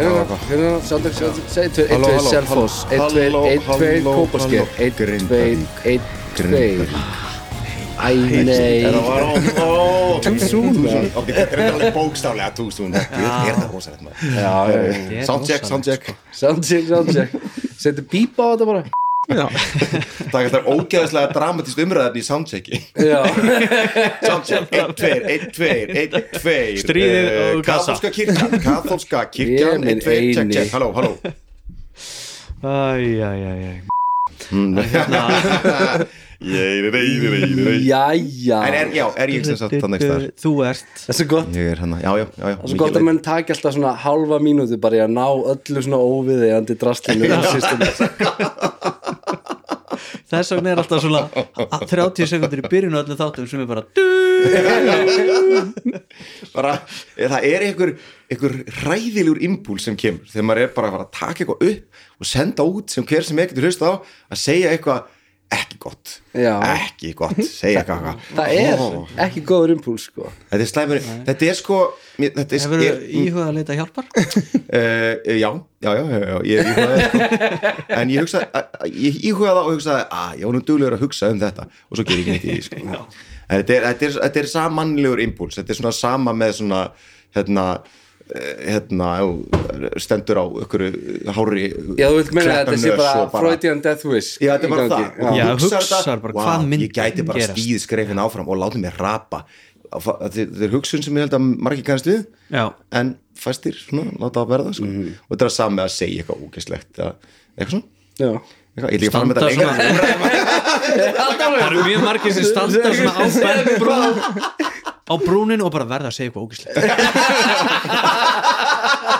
Hérna, tveir, einn, Halló, tveir, halló, Selfoss, einn, halló, tveir, einn, tveir, halló, Kópasker, halló. einn, tveir, Grindavík. einn, tveir. Æ, nei. Too soon. Ok, þetta er alveg bókstaflega too soon Þetta er það rosalegt maður. Soundcheck, soundcheck Soundcheck, soundcheck. Settu bípa á þetta bara. Það er ógeðslega dramatist umræðan í soundchecki. Já. Soundcheck, 1, 2, 1, 2, 1, 2 Stríðið og kassa. Katholska kirkjan, katholska kirkjan Ég 1, 2, minn check, eini. check, halló, halló. Æj, æj, æj, æj. Ég er reyði, reyði, reyði Jæja. En er, já, er ég sem sagt þannig þar Þú ert. Það er svo gott. Ég er hann, já, já, já, já. Það er svo gott að menn taki alltaf svona halva mínúti bara í að ná öllu svona óviðeigandi drastlinu í systemið. Þess vegna er alltaf svona a- 30 sekundur í byrjunu öllu þáttum sem er bara bara, það er einhver, einhver ræðilegur impúl sem kemur þegar maður er bara að taka eitthvað upp og senda út sem hver sem er getur hlust á að segja eitthvað ekki gott Já. ekki gott, segja eitthvað eitthvað. Það er Ó, ekki góður impuls, sko. þetta er slæmur þetta er sko þetta er, Hefur er, íhugað að leita hjálpar? uh, já, já, já, já, já ég íhugaði sko. en ég hugsa ég íhugaði það og hugsaði að ég var nú duglegur að hugsa um þetta og svo ger ég ekki neitt í því sko. En þetta er, þetta er, þetta er samanlegur impuls þetta er svona sama með svona hérna hérna, stendur á ykkur hári Já, þú vilt meina að þetta sé bara og Freudian Death Wish Já, þetta er bara það. Og Já, hugsar hugsar bara myndi ég gæti bara stíð skrefin áfram og látið mér rapa. Þetta er- hugsun sem ég held að margir kannast við Já, en fæstir svona, láta það verða sko. Mhm. og þetta er að sami að segja eitthvað ógeðslegt eða eitthvað svona. Já. eitthvað, ég ekki fara með þetta lengra. það eru mjög margir sem standa svona á bergbrún á brúnin og bara verða að segja eitthvað ógislegt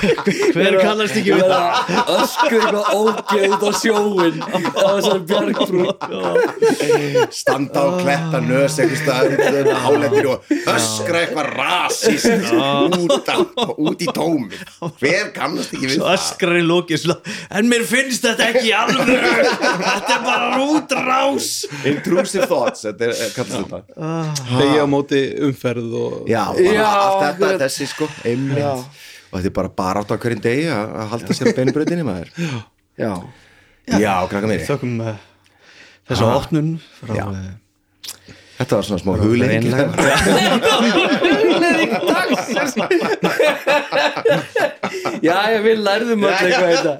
Hver kannast ekki við það? öskur eitthvað ógeð út á sjóin á þessari bjargbrú. Standa á kletta nös eitthvað stað hálendir og öskra eitthvað rasist út, á- út í tómi hver kannast ekki við það? öskrar í lókið svona, En mér finnst þetta ekki alveg Þetta er bara rútrás. Intrusive thoughts, þetta er, er kallast þetta. Degi á móti umferð og já, Já, allt þetta, þessi sko einmitt og þetta er bara bara átt á hverjum degi að halda sér beinbröðinni maður. Já, já, krakka mér Þökkum uh, þessa opnun frá Já. Þetta var svona smá huglegging já, ég vil lærðum öll eitthvað þetta.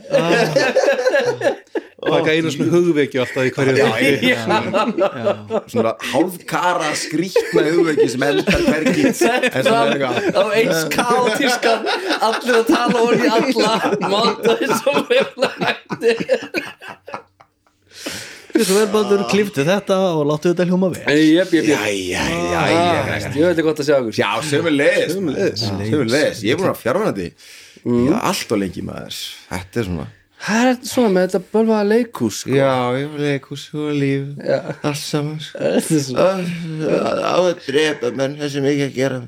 Taka einu svona hugvekju alltaf í hverju ég- svona hálfkara skrýtna hugveiki sem svona er eitthvað. á eins kátískan allir að tala orði alla máta eins og vel hætti Svo vel bandur kliftu þetta og láttu þetta hljóma jöp, jöp Jæja, jæja ég veit gott að sjá okkur Já, sömulegis Sömulegis, ég er búin að fjárvændi Já, allt og lengi maður Þetta er svona það er svona með þetta bölvaða leikús sko. Já, ég var leikus og líf Já. Allt saman sko. Þetta er svona- Á að drepa menn þessi mikið að gera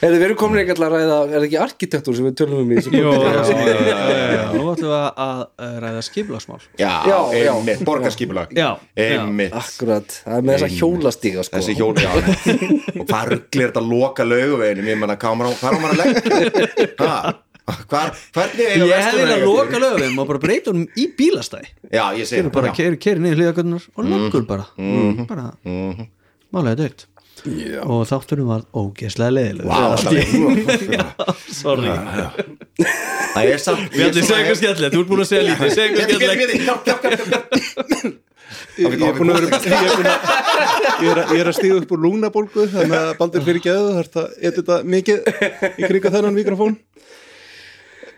Heyrðu, við erum komin eitthvað að ræða, er það ekki arkitektur sem við tölum um í þessu podcasti? já, já, já, Nú ætlum við að ræða skiplagsmál Já, Já, já. einmitt, borgarskipulag. Já, Einmitt. Akkurat, það er með þessa hjólastíga sko. Þessi hjól, já. Og hvað rugglir þetta að loka lauguveginum Ég menna, hvað á maður hvað að leggja? Ha? Hvar, Ég hefði Vesturlögin- að loka lögum og bara breyta honum í bílastæði. Já, ég segi Keri bara, keri niður hlýðagöndunar og löggur bara. Bara, málega dögt og þátturinn var ógeðslega leiðileg það sorry Það er samt Við ætlum að segja eitthvað skemmtilegt, þú ert búin að segja lítið segja eitthvað skemmtilegt. Ég er búin að er, að, er, að, er að stíða upp úr lúnabólgu þannig að baldur fyrir geðu þarf það er þetta mikið í kringa þennan mikrofón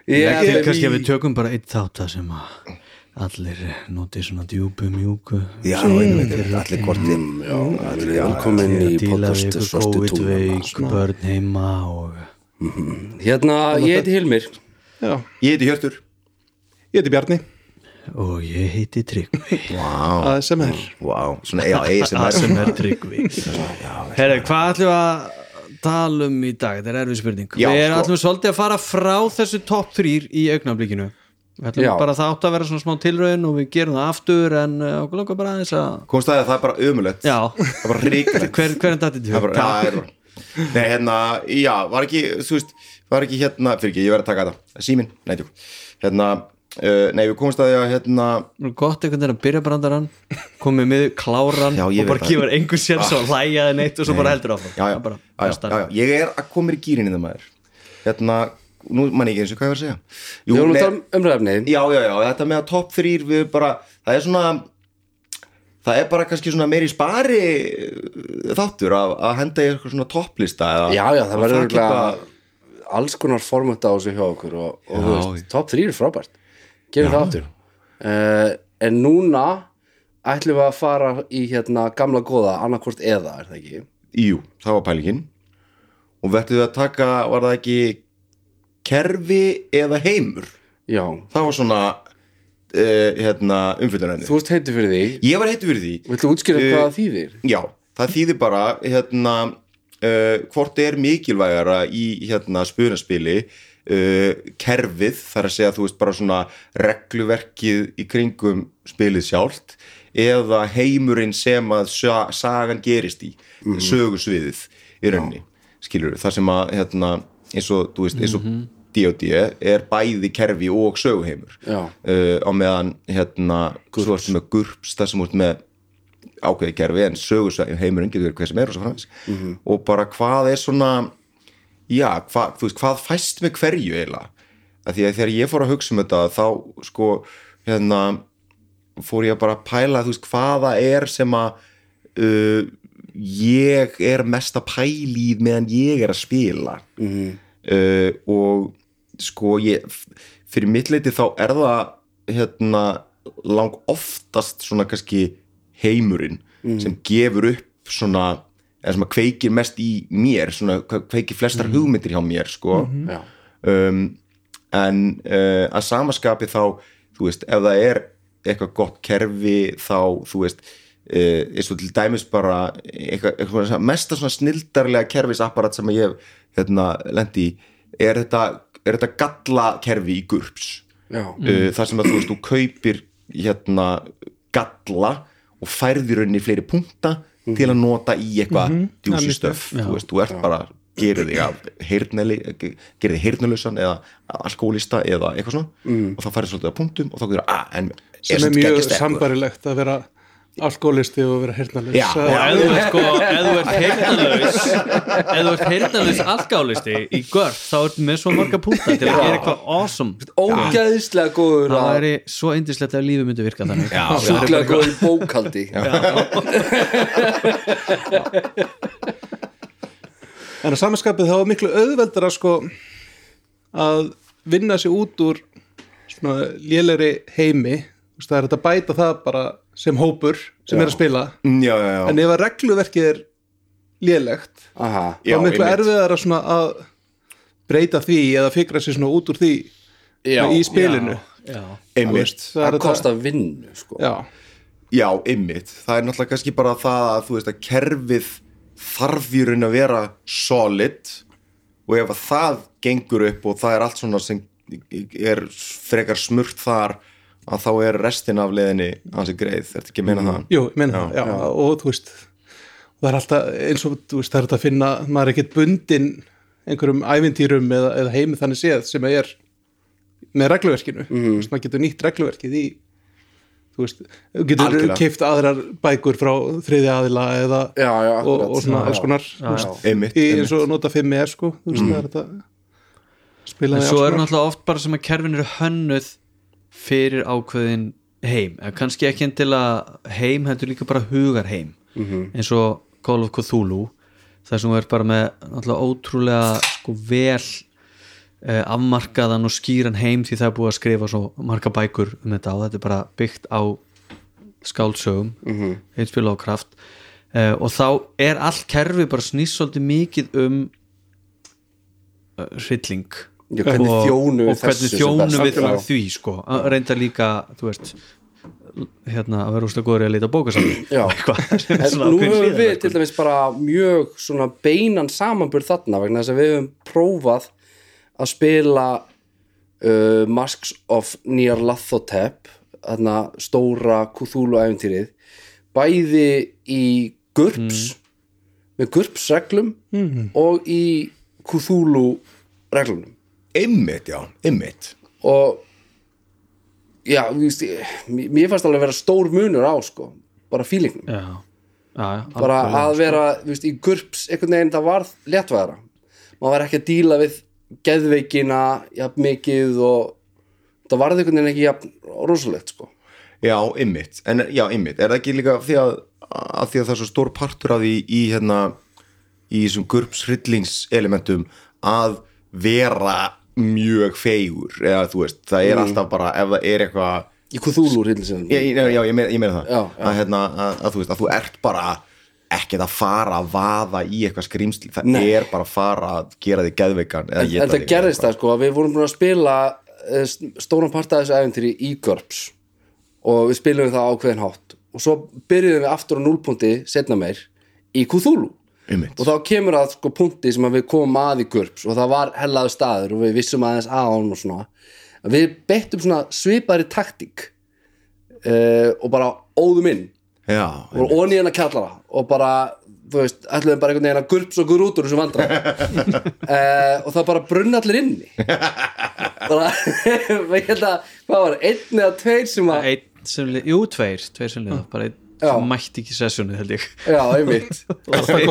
Ég, Ekki, ég, kannski að við tökum bara eitt þátt að sem að allir noti svona djúpu mjúku Já, einmitt, allir kortir. Já, allir velkomin í díla við podcast Svartu COVID-veik, túnuna börn heima og Hérna, ég heiti Hilmir. Já, Ég heiti Hjörtur. Ég heiti Bjarni. Og ég heiti Tryggvi. Vá, ASMR vá, svona, já, ASMR sem er Tryggvi. Herra, hvað ætlum við að tala um í dag? Þetta er erfið spurning. Já, Við erum sko. ætlum svolítið að fara frá þessu topp 3 í augnablikinu. Bara að það átt að vera svona smá tilraun og við gerum það aftur en uh, okkur langar bara aðeins að Komst að það er bara ömulegt Já, Það er bara ríkulegt hver, hver er þetta er bara, já, Nei, hérna, já, var ekki, þú veist Var ekki hérna, fyrir ekki, ég verð að taka þetta. Símin, nei, tjók Hérna, uh, nei, við komumst að því að hérna Gott einhvern veginn að byrja brandarann komið með kláran Já, og bara veit það. gefur einhver sér svo hlæjaði neitt og svo bara heldur Já, já, Það já, já, besta. já, já, ég er að koma í gýrinni það maður. Hérna, nú man ég ekki eins og hvað ég var að segja. Við vorum um umræfni Já, já, já, þetta með að topp þrýr við bara, það er svona það er bara kannski svona meiri spari uh, þáttur að, að henda í eitthvað svona topplista Já, já, það að verður örugglega alls konar format á þessu hjá okkur og, og þú veist, top 3 er frábært. Gefum það áttur uh, en núna ætlum við að fara í hérna gamla góða annarkvort eða, er það ekki? Jú, það var pælingin. Og verður við að taka, var það ekki kerfi eða heimur? Já, það var svona uh, hérna, umfyllunarinni þú veist heitir fyrir því. Ég var heitur fyrir því. Viltu útskýra Eh, hvað það þýðir? Já, það þýðir bara hérna, uh, hvort er mikilvægara í hérna, spunaspili uh, kerfið, þar að segja þú veist bara svona regluverkið í kringum spilið sjálft eða heimurinn sem að sa- sagan gerist í, sögusviðið í rauninni, skilur það sem að hérna, eins og, þú veist, eins og D.O.D. er bæði kerfi og söguheimur. Uh, á meðan hérna, svo ertu með GURPS það sem út með ákveði kerfi en sögursvæðin heimurinn getur verið hver sem er og svo framins og bara hvað er svona já, hvað, þú veist, hvað fæst með hverju eiginlega, að því að þegar ég fór að hugsa um þetta þá sko hérna fór ég bara að pæla þú veist, hvaða er sem að uh, ég er mest að pæli meðan ég er að spila uh, og sko ég fyrir mitt leiti þá er það hérna lang oftast svona kannski heimurinn sem gefur upp svona eða sem að kveikir mest í mér svona kveikir flestar hugmyndir hjá mér sko. Já, um, en uh, að samaskapi þá þú veist, ef það er eitthvað gott kerfi þá þú veist eins og til dæmis bara eitthvað, eitthvað mesta svona snildarlega kerfisapparat sem ég hef hérna, lendi í er þetta, er þetta galla kerfi í GURPS. Já, uh, þar sem að þú veist, þú kaupir hérna galla og færðir rauninni fleiri punkta til að nota í eitthvað djúsi stöf, þú veist, þú ert bara gerir þig af heyrneli gerir þig heyrnulausan eða alkoholista eða eitthvað svona. Og þá færðir svolítið að punktum og þá gerir að, en sem er mjög sambarilegt að vera alkoholisti og vera heyrnalaus Já, og ert sko, þú ert heyrnalaus ef þú ert heyrnalaus alkálisti í görð, þá ertu með svo marga púnta til að gera eitthvað awesome. Ógæðislega góður það að væri svo indislegt að lífið myndi virka þannig. Já, sjúklega góður bókaldi en á samanskapið þá er miklu auðveldara sko að vinna sig út úr svona léleri heimi. Það er að bæta það bara sem hópur sem er að spila. Mm, já, já, já, en ef að regluverkið er lélegt Aha, þá er miklu erfiðara svona að breyta því eða fikra sér svona út úr því já, í spilinu. já, einmitt. það er það kostar vinnu sko. já, Já, einmitt, það er náttúrulega kannski bara það að þú veist að kerfið þarf í raun að vera solid og ef að það gengur upp og það er allt svona sem er frekar smurt þar að þá er restin af leiðinni hansi greið, þetta ekki meina það jú, ég meina það já, og þú veist það er alltaf eins og þú veist það er þetta að finna maður er ekkert bundin einhverjum ævintýrum eða, eða heimi þannig séð sem er með regluverkinu mm. veist, maður getur nýtt regluverkið í þú veist, þú getur Algjörlega. keift aðrar bækur frá þriði aðila eða já, já, og, og svona Já, alls konar já, þú veist, já. Einmitt, í, einmitt. eins og nota 5 er sko þú veist, það er þetta spila en í svo alls er konar. náttúrulega oft bara sem að kerfin eru hönnuð fyrir ákveðin heim. Kannski ekki endilega heim heldur líka bara hugar heim eins og Call of Cthulhu þar sem þú er bara með ótrúlega sko vel eh, afmarkaðan og skýran heim því það er búið að skrifa svo marga bækur um þetta og þetta er bara byggt á skáldsögum mm -hmm. einspil á kraft. Eh, og þá er allt kerfi bara snýst svolítið mikið um uh, hrylling hvernig og, þjónum við og hvernig best. við Já. því sko, Að reynda líka þú veist hérna að vera úrslega góður í að leita bókasafni Já. En nú höfum við til dæmis bara mjög svona beinan samanburð þarna vegna þess að við höfum prófað að spila uh, Masks of Nyarlathotep þarna stóra Cthulhu æfintýrið bæði í GURPS með GURPS reglum og í Cthulhu reglunum Einmitt, já, einmitt. Og já, ég- mér fannst alveg að vera stór munur á sko, bara fílingnum já, já, já, bara að vera þú veist, í gurps einhvern veginn það varð léttvæðara maður var ekki að díla við geðveikina jafn mikið og það varð einhvern veginn ekki jafn rosalegt sko. Já, einmitt, en já, einmitt. Er það ekki líka því að, að því að það er svo stór partur af því í hérna í þessum gurpshryllingselementum að vera mjög feigur eða þú veist, það er alltaf bara ef það er eitthvað í Cthulhu hryllisinum já, já, já, ég meina ég meina það. Já, já. Að, hérna, að, að þú veist, að þú ert bara ekkert að fara að vaða í eitthvað skrýmsli, það Nei. er bara að fara að gera þig geðveikan eða en, en það gerðist það sko að við vorum búin að spila eh, stóran part af þessu æfintýri í GURPS. Og við spilum það ákveðin hátt. Og svo byrjuðum við aftur á núlpunti setna meir í Cthulhu Einmitt. og þá kemur að sko punkti sem að við komum að í GURPS og það var hellaðu staður og við vissum aðeins að honum og svona. Að við beittum svona svipari taktík uh, og bara óðum inn. Já, og onni hennar kjallara og bara, þú veist, ætluðum bara einhvern veginn að gurps og gur út úr þessu vandra uh, og það bara brunna allir inni bara, ég held að hvað var, einn eða tveir sem að einn sem jú, tveir, tveir sem liða bara einn. Sem mætti ekki sessjónu held ég. Já,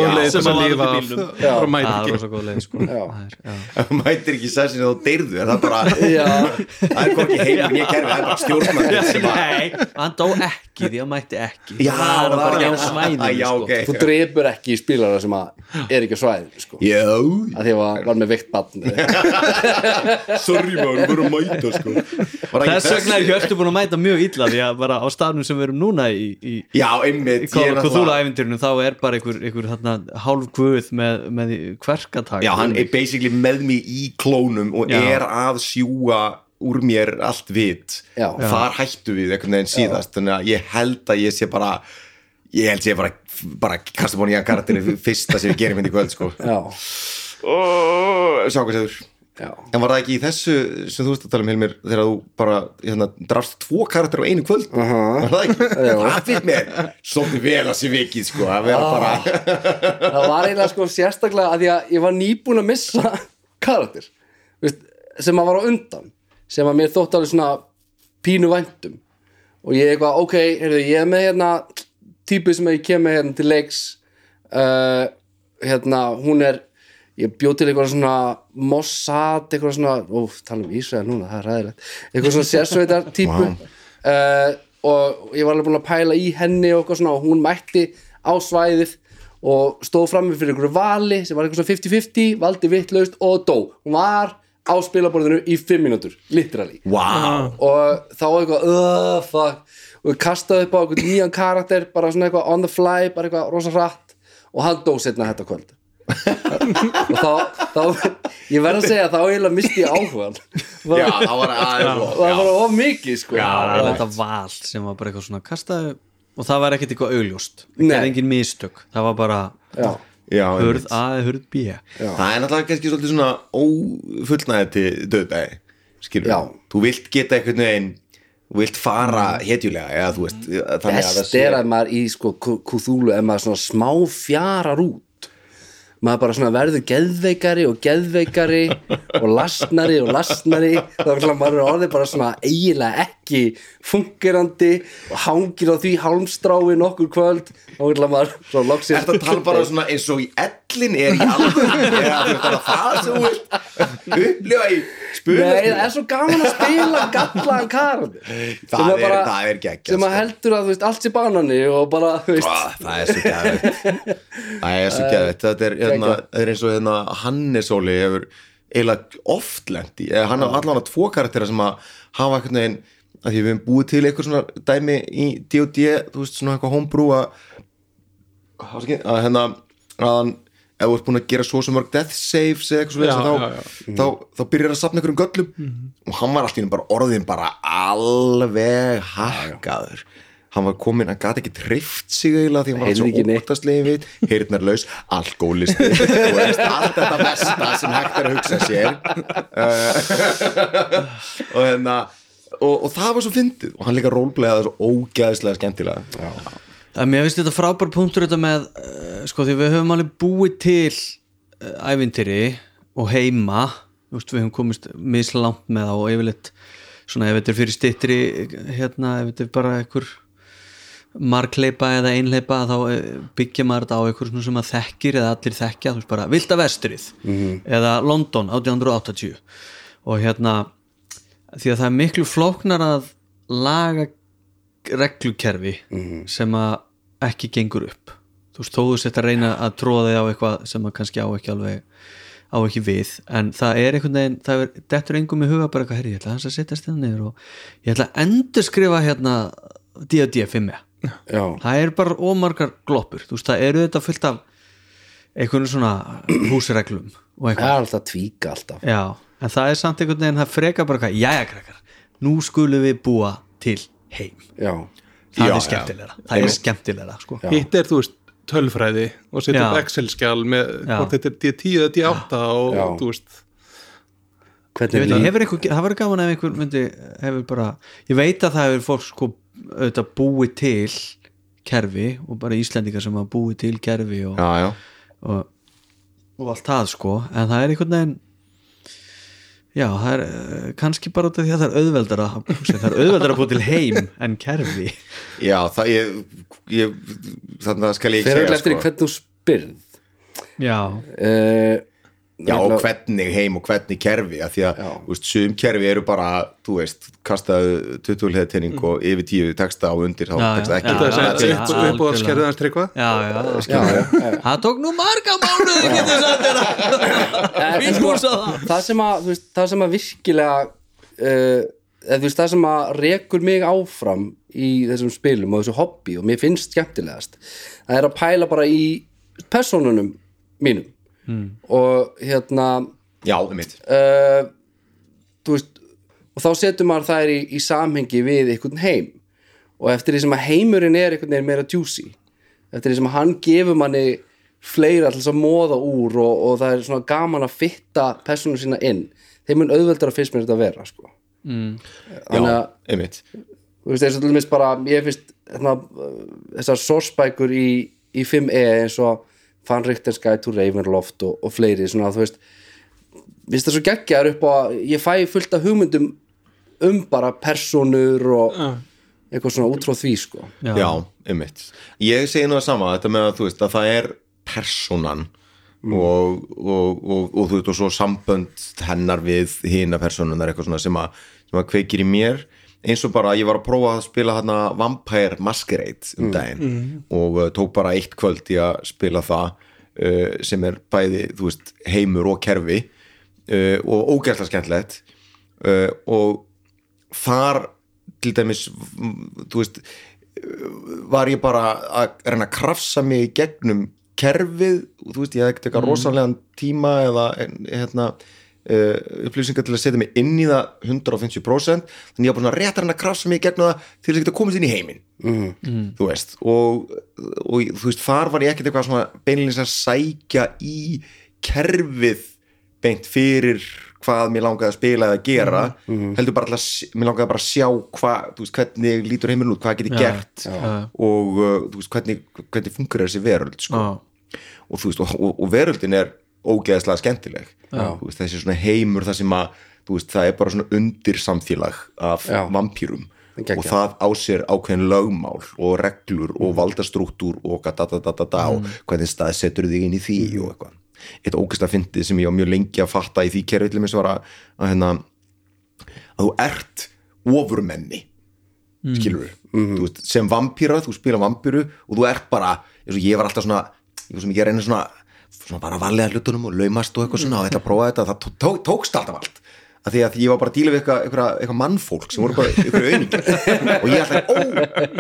er leið til sem að var lífa í af. bara það er ekki rosa góð leið sko. Er- mætir ekki sessinu þá deyrðu er það bara, já, það er hvorki heimur ég kerfi, það er bara að Nei, hann dó ekki því hann mætti ekki. Já, það var bara ekki á svæðinu sko. þú drepur ekki spilara sem að er ekki á svæðinu sko. Að því að var, var með veikt batn sorry maður, þú verður að mæta sko. Var þess vegna er Hjörtu búin að mæta mjög illa því að bara á staðnum sem við erum núna í, í, Já, einmitt í Call of náttúrulega- Cthulhu æfintýrinu þá er bara einhver, einhver þarna, hálf guð með, með hverkatak Já, hann er basically með mig í klónum og Já. er að sjúga úr mér allt vit. Þar hættu við einhvern veginn síðast Þannig að ég held að ég sé bara Ég held sé bara, bara kasta búin í að karatinu fyrsta sem við gerum hindi í kvöld sko. já, oh, Sjá hvað segur já, En var það ekki í þessu sem þú veist að tala um Hilmir þegar þú bara hérna, drafst tvo karakter á einu kvöld? Uh -huh. Var það ekki? það fyrir mér Svolítið vel að sé vikið sko að vera bara það var eiginlega sko sérstaklega að að ég var nýbúin að missa karakter veist, sem að var á undan sem að mér þótt alveg svona pínu væntum. Og ég eitthvað, ok, heyrðu, ég er með hérna típu sem ég kem með hérna til leiks uh, hérna, hún er ég bjóð til eitthvað svona Mossad, eitthvað svona ó, tala um Ísrael núna, það er ræðilegt eitthvað svona sérsveitar típu. Uh, og ég var alveg búin að pæla í henni og svona og hún mætti á svæðið og stóð frammi fyrir einhverju vali sem var eitthvað svona 50-50, valdi vittlaust og dó, hún var á spilaborðinu í 5 mínútur, literally. Wow og þá eitthvað uh, fuck, og við kastaði upp á eitthvað nýjan karakter, bara svona eitthvað on the fly bara eitthvað rosa hratt. Og hann dó setna þetta kvöld og þá, þá ég verð að segja að þá eiginlega misti ég áhugan Já, það var aðeins það var of mikið sko. Það var þetta val sem var bara eitthvað svona kastaðu og það var ekkert eitthvað augljóst. Það gerði engin mistök, það var bara já, Já, hurð einmitt. A eða hurð B. Það er náttúrulega kannski svolítið svona ófullnæði til döðdæði skilur Já. þú vilt geta einhvern veginn þú vilt fara hetjulega eða þú veist þannig að best er að maður í sko Cthulhu ef maður svona smá fjarar út maður bara svona verður geðveikari og geðveikari og lasnari og lasnari þá er maður er orðið bara svona eiginlega ekki fungerandi og hangir á því hálmstrái nokkur kvöld. Og er maður svo loksins Þetta tala bara svona eins og í ellin er í alveg eða það er það sem þú vilt. Upplifa í spuna Nei, það er svo gaman að spila gallaðan karakter það er, það er geggja sem að heldur að veist, allt sé banani og bara, Ah, það er svo geðveitt það er svo geðveitt þetta er, hérna, er eins og hérna, Hannes Óli hefur eiginlega oft eða hann har allan að tvo karaktera sem að hafa einhvern veginn að því við hefum búið til eitthvað svona dæmi í D&D þú veist svona eitthvað homebrew að að hérna að hann ef þú ert búin að gera svo sem mörg death saves eða eitthvað svo Já, þá, já, já. þá, þá byrjar að safna einhverjum göllum. Og hann var alltaf bara orðin bara alveg hakkaður. Hann var komin, hann gati ekki trift sig eiginlega því hann var neitt. óttaslegin við. Heyrnarlaus, alkoholisti og allt þetta besta sem hægt er að hugsa sér. Uh, og hérna og, og það var svo fyndið. Og hann líka rólplegaði svo ógæðislega skemmtilega Það mér finnst þetta frábær punktur þetta með uh, sko því við höfum alveg búið til uh, ævintýri og heima. Veist, við höfum komist mislangt með það og yfirleitt svona ef þetta er fyrir stittri hérna ef þetta er bara einhver markleipa eða einleipa þá eh, byggja maður þetta á einhver sem að þekkir eða allir þekkja, þú veist bara Vilda Vestrið eða London 1880 og hérna því að það er miklu flóknar að laga reglukerfi sem að ekki gengur upp. Þú veist, þó þú sett að reyna að tróða þig á eitthvað sem að kannski á ekki alveg á ekki við, en það er einhvern veginn það er, dettur engum í huga bara eitthvað herri, ég ætla hans að setja stefna niður og ég ætla að endur skrifa hérna D&D 5 Já, það er bara ómargar gloppur. Þú veist, það eru þetta fullt af einhvern svona húsreglum og það eitthvað, er alltaf að tvíka alltaf. Já, en það er samt einhvern veginn það freka bara eitthvað, jæja krakkar nú skulum við búa til heim. Já, það Já, er já. skemmtilegra, það er skemmtilegra sko. Hitt er þú veist tölfræði og setja upp Excel-skjál með hvort þetta er D10 eða D8 og Já. þú veist. Ég hvernig veit, líf hefur einhver, það var gaman ef einhver myndi hefur bara, ég veit að það hefur fólk sko auðvitað búið til kerfi og bara Íslendingar sem hafa búið til kerfi og, já, já, og, og allt það sko. En það er einhvern veginn já, það er eh, kannski bara út af því að það er auðveldara það er auðveldara að búið til heim en kerfi já það ég, ég þannig að skal ég Fyrir ekki eftir segja sko. sko. hvernig þú spyrð já, uh, Já, og hvernig heim og hvernig kerfi að því að, Já. þú veist, sum kerfi eru bara þú veist, kastaðu 20 hliðatinning og yfir 10 texta á undir þá texta já, ekki. Já, það er já, upp, já, upp og skerðið hans tryggva. já, já, það tók nú marga mánuði getur sagt þér. Fín sko, á það. það sem að, þú veist, það sem að virkilega uh, eða, þú veist, það sem að rekur mig áfram í þessum spilum og þessu hobby og mér finnst skemmtilegast það er að pæla bara í persónunum mínum og hérna Já, um mitt uh, þú veist og þá setur maður þær í, í samhengi við einhvern heim. Og eftir því sem að heimurinn er einhvern veginn meira juicy eftir því sem að hann gefur manni fleira til þess að móða úr og, og það er svona gaman að fitta persónu sína inn þeim mun auðveldar að finnst mér þetta að vera sko. þannig Já, að veist, eins og til dæmis bara ég finnst hérna, þessar sourcebækur í, í 5e eins og Fanrikter Sky to Ravenloft og, og fleiri svona, þú veist finnst það svo geggjar upp á að ég fæ fullt af hugmyndum um bara persónur og eitthvað svona út frá því sko. Já. Já, um mitt Ég segi nú það sama, þetta með að þú veist að það er personan og, og, og, og þú veist og svo sambönd hennar við hina personunar eitthvað svona sem að, sem að kveikir í mér eins og bara ég var að prófa að spila hérna Vampire Masquerade um daginn og uh, tók bara eitt kvöld í að spila það uh, sem er bæði, þú veist, heimur og kerfi uh, og ógæsla skemmtilegt uh, og þar til dæmis þú veist var ég bara að reyna að krafsa mig í gegnum kerfið og þú veist ég hafði ekkert eitthvað rosalega tíma eða hérna uh, upplýsingar til að setja mig inn í það 150% þannig ég var bara svona rétt að reyna að krafsa mig í gegnum það til þess að geta komist inn í heiminn mm. þú veist og, og þú veist þar var ég ekkert eitthvað svona beinleins að sækja í kerfið beint fyrir hvað mér langaði að spila eða gera heldur bara alltaf, mér langaði bara að sjá hvað, þú veist, hvernig lítur heiminn út hvað geti gert og uh, þú veist, hvernig, hvernig fungur þessi veröld sko. Já. og þú veist, og, og, og veröldin er ógeðslega skemmtileg. Veist, þessi svona heimur það sem að veist, það er bara svona undir samfélag af Já. vampýrum og það á sér ákveðin lögmál og reglur og valdastruktúr og da, da, da, da, da, og hvernig staðsetur þig inn í því og eitthvað. Eitt ógæslega fyndið sem ég á mjög lengi að fatta í því kerfi til mér var að, að, hérna, að þú ert ofurmenni mm. skilur Mhm. veist, sem vampýra, þú spila vampýru og þú ert bara, eins og ég var alltaf svona ég var sem ekki að reyna svona, svona bara valega hlutunum og laumast og eitthvað svona og þetta að prófa þetta, það tó, tó, tókst alltaf allt að því að ég var bara að díla við eitthvað, eitthvað, eitthvað mannfólk sem voru bara eitthvað auðningar og ég alltaf, ó,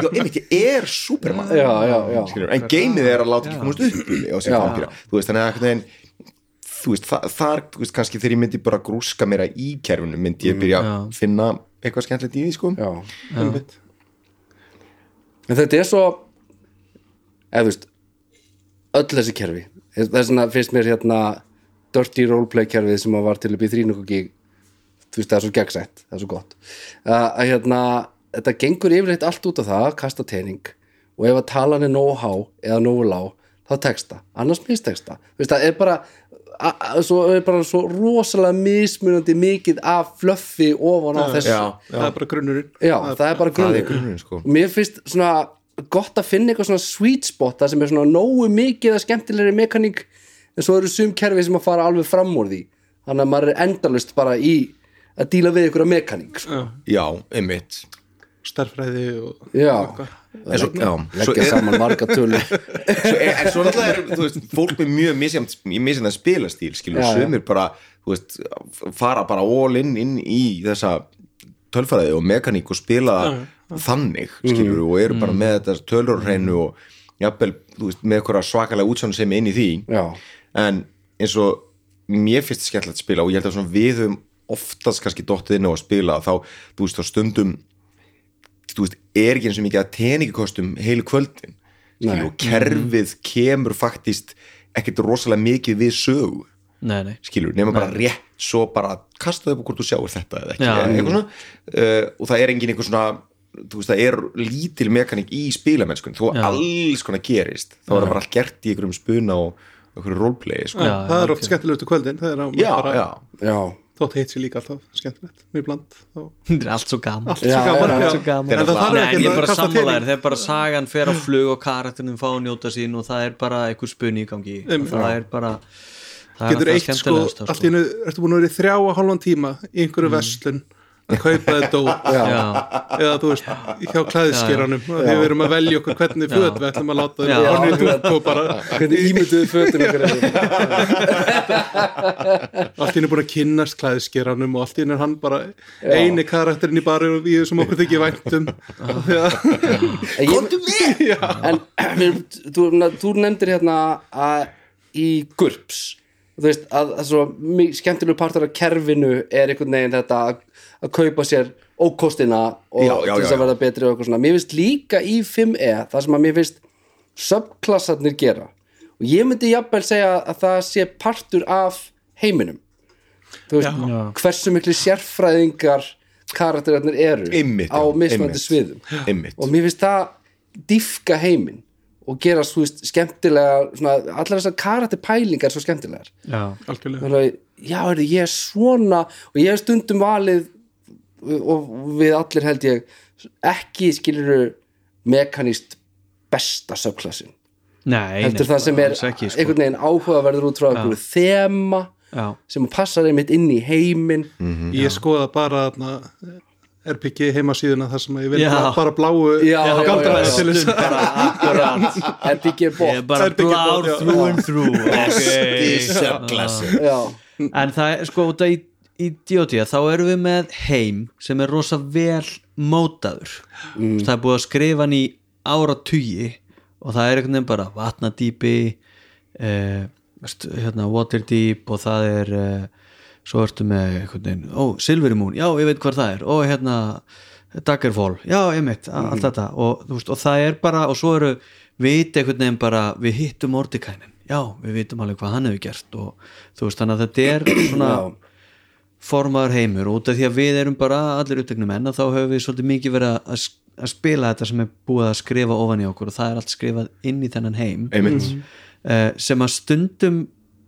já, einmitt, ég er supermann Já, já, já. En geimið er að láta ekki komast upp Já. þú veist, þannig að einhvern veginn þú veist, þa þar, þú veist, kannski þegar ég myndi bara grúska meira í kerfinu myndi ég byrja að finna eitthvað skemmtilegt í því, sko Já. einmitt. en þetta er svo eða þú veist öll þessi kerfi þess vegna finnst mér hérna dirty roleplay kerfið sem var til upp í þrínungugi þú veist það er svo gegnsætt, það er svo gott. Að, að hérna, þetta gengur yfirleitt allt út á það, kasta tening og ef að talan er nógu há eða nógu lág þá texta, annars misteksta þú veist það er bara svo, er bara svo rosalega mismunandi mikið af fluffi ofan á þessu. Já, það er bara grunnurinn. Já, það er bara er grunnurinn, sko. og mér finnst svona gott að finna eitthvað svona sweet spot það sem er svona nógu mikið að skemmtilegri mekaník en svo eru sum kerfi sem að fara alveg fram úr því. Þannig að maður er endalust bara í að díla við ykkur mekaník sko. já, einmitt. Starfræði og Já, svo, já, leggja saman marga tölu er, en svo náttúrulega er, veist, fólk með mjög misjæmt spilastíl, skilur, sumir bara veist, fara bara all in inn í þessa tölfræði og mekaník og spila þannig, skilur, og eru bara með þetta tölur á hreinu og jafnvel, með eitthvað svakalega útsjónu sem inn í því. Já, en eins og mér finnst skemmtilegt að spila og ég held að við höfum oftast kannski dottið inn á að spila þá, þú veist, þá stundum þú veist, er ekki eins og mikið að teningakostum heilu kvöldin. Skilur, og kerfið kemur faktist ekkert rosalega mikið við sögu nei, nei. Skilur, nema bara rétt svo bara kastaðu upp hvort þú sjáir þetta eða ekki eða eitthvað svona. Uh, og það er engin einhver svona þú veist, það er lítil mekaník í spilamennskunni. Þó að Já. alls konar gerist þá er það bara allt gert í einhverjum spuna og einhverju roleplay sko. Já, það er oft skemmtilegt kvöldin það er á já, bara, já, já, þótt heit sér líka alltaf skemmtilegt mjög bland þetta er allt svo gaman. Allt svo gaman já. svo gaman. En það þarf Nei, ekki ég er að bara kasta sammálaðir tening þegar bara sagan fer á flug og karakterinn fá að njóta sín og það er bara einhver spunni í gangi. Einmitt. það er bara það getur er eitt sko, skemmtilegasta, allt í hennu ertu búin að vera í þrjá og hálfan tíma í einhverju verslun að kaupa þetta dót eða þú veist, hjá klæðiskeranum við erum að velja okkur hvernig föt við ætlum að láta þeim orðið út og bara hvernig ímynduðu fötin ykkur er allt í hennu búin að kynnast klæðiskeranum og allt í hennu er hann bara eini karakterinn í bari og við sem okkur þykir væntum. Komdu með! En þú nefndir hérna að í GURPS þú veist að, að svo skemmtilegu partur af kerfinu er einhvern veginn þetta að, að kaupa sér ókostina og Já, já, til þess að verða betri og eitthvað svona. Mér finnst líka í 5e það sem að mér finnst subklassarnir gera og ég myndi jafnvel segja að það sé partur af heiminum. Þú veist, hversu miklu sérfræðingar karakterarnir eru Einmitt, á mismandi sviðum. Einmitt. Og mér finnst það diffka heiminn og gera svo veist, skemmtilega svona, allar þessar karakterpælingar svo skemmtilegar. Já, algjörlega. Þannig já, heyrðu, ég er svona og ég hef stundum valið og við allir held ég ekki skilur mekanist besta subklassin nei, heldur nei, það sem er ekki, sko. einhvern veginn áhugaverður út frá einhverju þema já, sem passar einmitt inn í heiminn. Ég skoða bara þarna, RPG heimasíðuna þar sem ég vil bara, bláu Já, já, já, galdra já. til þess. RPG blár bót, já. through and through en það er sko út af D.O.D. þá erum við með heim sem er rosa vel mótaður. Mm. það er búið að skrifa hann í áratugi og það er einhvern veginn bara vatnadýpi eh, veist, hérna, waterdeep og það er eh, svo ertu með einhvern veginn, ó, Silverimún, já, ég veit hvað það er. Og hérna, Daggerfall já, ég mitt, allt þetta. Og, þú veist, og það er bara, og svo eru vit einhvern veginn bara, við hittum Mordekainin. Já, við vitum alveg hvað hann hefur gert og þú veist, þannig að þetta er svona já, formaður heimur út af því að við erum bara allir upptöknum menn að þá höfum við svolítið mikið verið að, að spila þetta sem er búið að skrifa ofan í okkur og það er allt skrifað inn í þennan heim. Einmitt. Uh, sem að stundum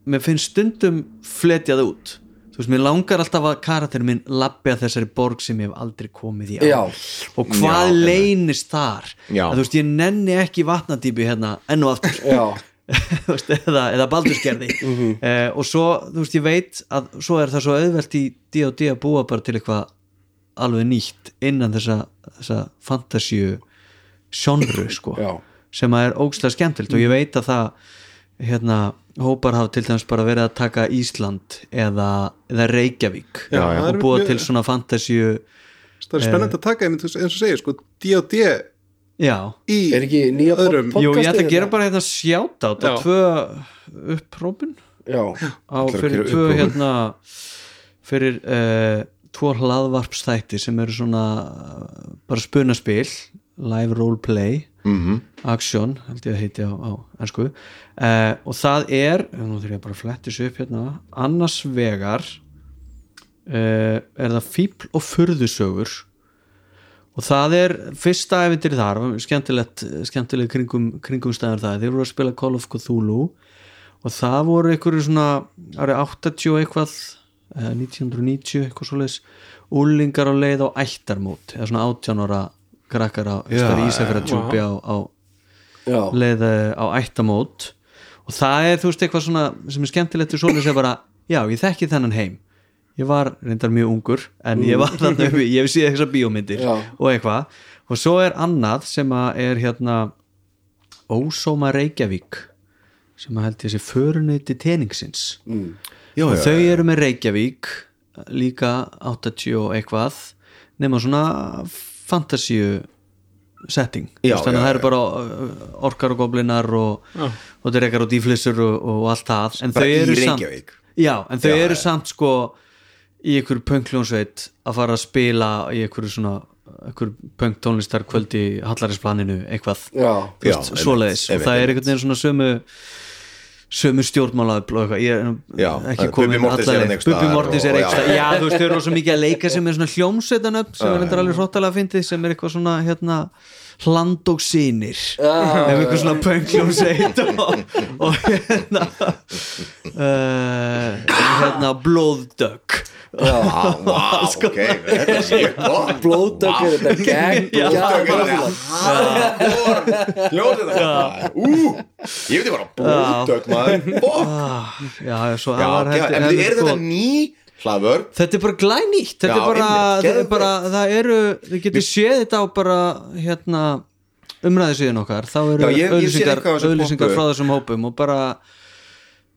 mér finnst stundum fletjað út þú veist, mér langar alltaf að karakterin minn lappi að þessari borg sem ég hef aldrei komið í á og hvað Já, leynist þar? Já. að þú veist, ég nenni ekki vatnadýpi hérna enn og aftur. Veist, eða, eða baldurskerði uh, og svo, þú veist, ég veit að svo er það svo auðvelt í D&D að búa bara til eitthvað alveg nýtt innan þessa, þessa fantasíu sjónru, sko sem að er ógstlega skemmtilt og ég veit að það hérna, hópar hafa til dæmis bara verið að taka Ísland eða, eða Reykjavík Já, já. og búa til svona fantasíu það er spennandi að taka eins og segir sko, D&D já, í Er ekki nýja Öðrum. jú, ég ætla að gera bara hérna sjátt á Já. tvö upprópun Já, á, fyrir tvö hérna fyrir uh, tvo hlaðvarpstætti sem eru svona bara spunaspil live roleplay Mhm. Action, held ég að heiti á, á ennsku uh, og það er nú þurf ég bara að flettis upp hérna. Annars vegar uh, er það fíbl og furðusögur. Og það er fyrsta efindir þar, skemmtilegt skemmtilegt kringum, kringum stæðar það. Þeir voru að spila Call of Cthulhu. Og það voru einhverju svona árið 80 og eitthvað eh, 1990 eitthvað svoleiðis úlingar á leið á ættarmót eða svona 18 ára krakkar á Já, Ísafjörðardjúpi á, á leið eh, á ættamót. Og það er þú veist eitthvað svona sem er skemmtilegt í svoleiðis er bara já ég þekki þennan heim. Ég var reyndar mjög ungur en ég var þarna uppi, ég hef séð þessar bíómyndir Já. og eitthvað. Og svo er annað sem að er hérna Ósóma Reykjavík sem að held ég sé föruneyti teningsins. Já, og já, þau eru með Reykjavík líka 80 og eitthvað nema svona fantasíu setting. Já, þannig að það eru bara uh, orkar og goblinar og, og drekar og dýflissur og, og allt það. En þau í eru samt já, en þau eru samt sko í einhverju pönkljónsveit að fara að spila í einhverju svona einhverju pönk tónlistar kvöldi hallarinsplaninu eitthvað svoleiðis. Og það er einhvern veginn svona sömu sömu stjórnmálaðull og eitthvað ég er Já, ekki komin Morthens alla hann leið. einhvers staðar Bubbi Mortins er eitthvað já, þú veist, þau eru svo mikið að leika sem er svona hljómsveitanöfn sem er endur alveg hróttalega fyndið sem er eitthvað svona hérna hland og sínir ef eitthvað svona pöngljómsveit og, og hérna uh, hérna blóðdögg. Vá, vá, ok, þetta sé gott. Blóðdögg er þetta gegn Já. Hljóðið það Ú, ég veit ég bara Blóðdögg maður. Bó. já, svo Já, var já, heldur er sko- þetta ný hlaðvörp? Þetta er bara glænýtt þetta Já, er bara, einmitt, það er bara það eru, við getum séð þetta á bara hérna umræði síðan okkar, þá eru Já, ég- ég sé eitthvað á þessu auðlýsingar poppu. frá þessum hópum og bara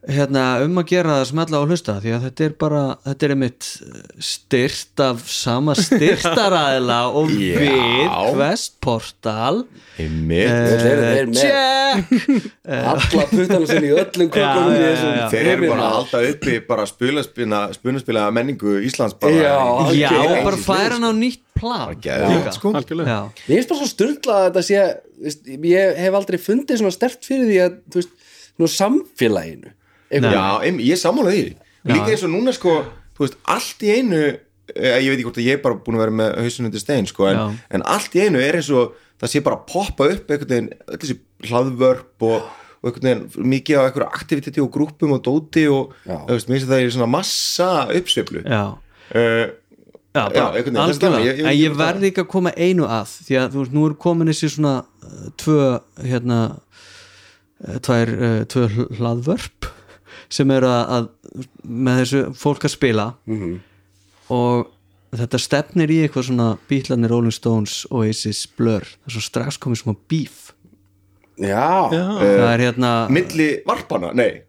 hérna um að gera það smella og hlusta því að þetta er bara, þetta er einmitt styrt af sama styrtaræðla og Já. við Questportal Einmitt Þeir eru þeir með check alla puttana sinni í öllum kökunum í Já, já, þessum já. Þeir eru bara að halda uppi bara spunaspila, menningu Íslands bara Já, í- já, í- bara færa hann á nýtt plan geðveikt, líka. sko. Algjörlega. Já. Mér finnst bara svo styrla að þetta sé veist, ég hef aldrei fundið svona stert fyrir því að þú veist, nú samfélaginu Já, ég er sammála því. Líka eins og núna sko, þú veist, allt í einu eh, ég veit ekki hvort að ég er bara búin að vera með hausin undir stein sko, en, en allt í einu er eins og það sé bara að poppa upp einhvern veginn, öll þessi hlaðvörp og, og einhvern veginn mikið á einhverju aktiviteti og grúppum og dóti og veist, mér finnst að það er svona massa uppsveiflu. Já. uh, Já, bara, Já, algjörlega, ég- ég- en ég verði ekki að koma einu að því að þú veist, nú er komin þessi svona uh, tvö, hérna tvær, tvö hl- hlaðvörp sem eru að, að með þessu fólk að spila. Mhm. og þetta stefnir í eitthvað svona Beatlanir, Rolling Stones, Oasis, Blur. Það er svo strax komið svona beef. Já, það er hérna milli varpana, nei.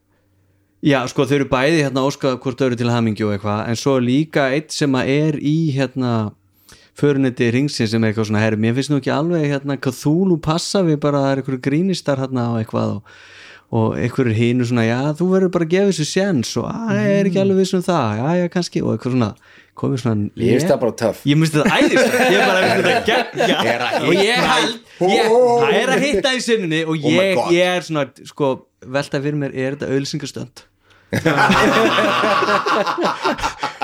Já, sko, þau eru bæði hérna óska hvort öru til hamingju og eitthvað, en svo er líka eitt sem að er í hérna förunetti ringsins sem er eitthvað svona herri, mér finnst nú ekki alveg hérna Cthulhu passa við bara að það er eitthvað grínistar hérna og eitthvað og, og er hínu svona, já, þú verður bara að gefa þessu séns og að, ég er ekki alveg viss um það. Já, já, kannski, og eitthvað svona komið svona, ég finnst það bara töff. Ég myndi þetta æðist ég bara myndi þetta geggja og ég held ég, það er að hitta í sinni og Oh ég, God. ég er svona sko, velta fyrir mér, er þetta auðlýsingastönd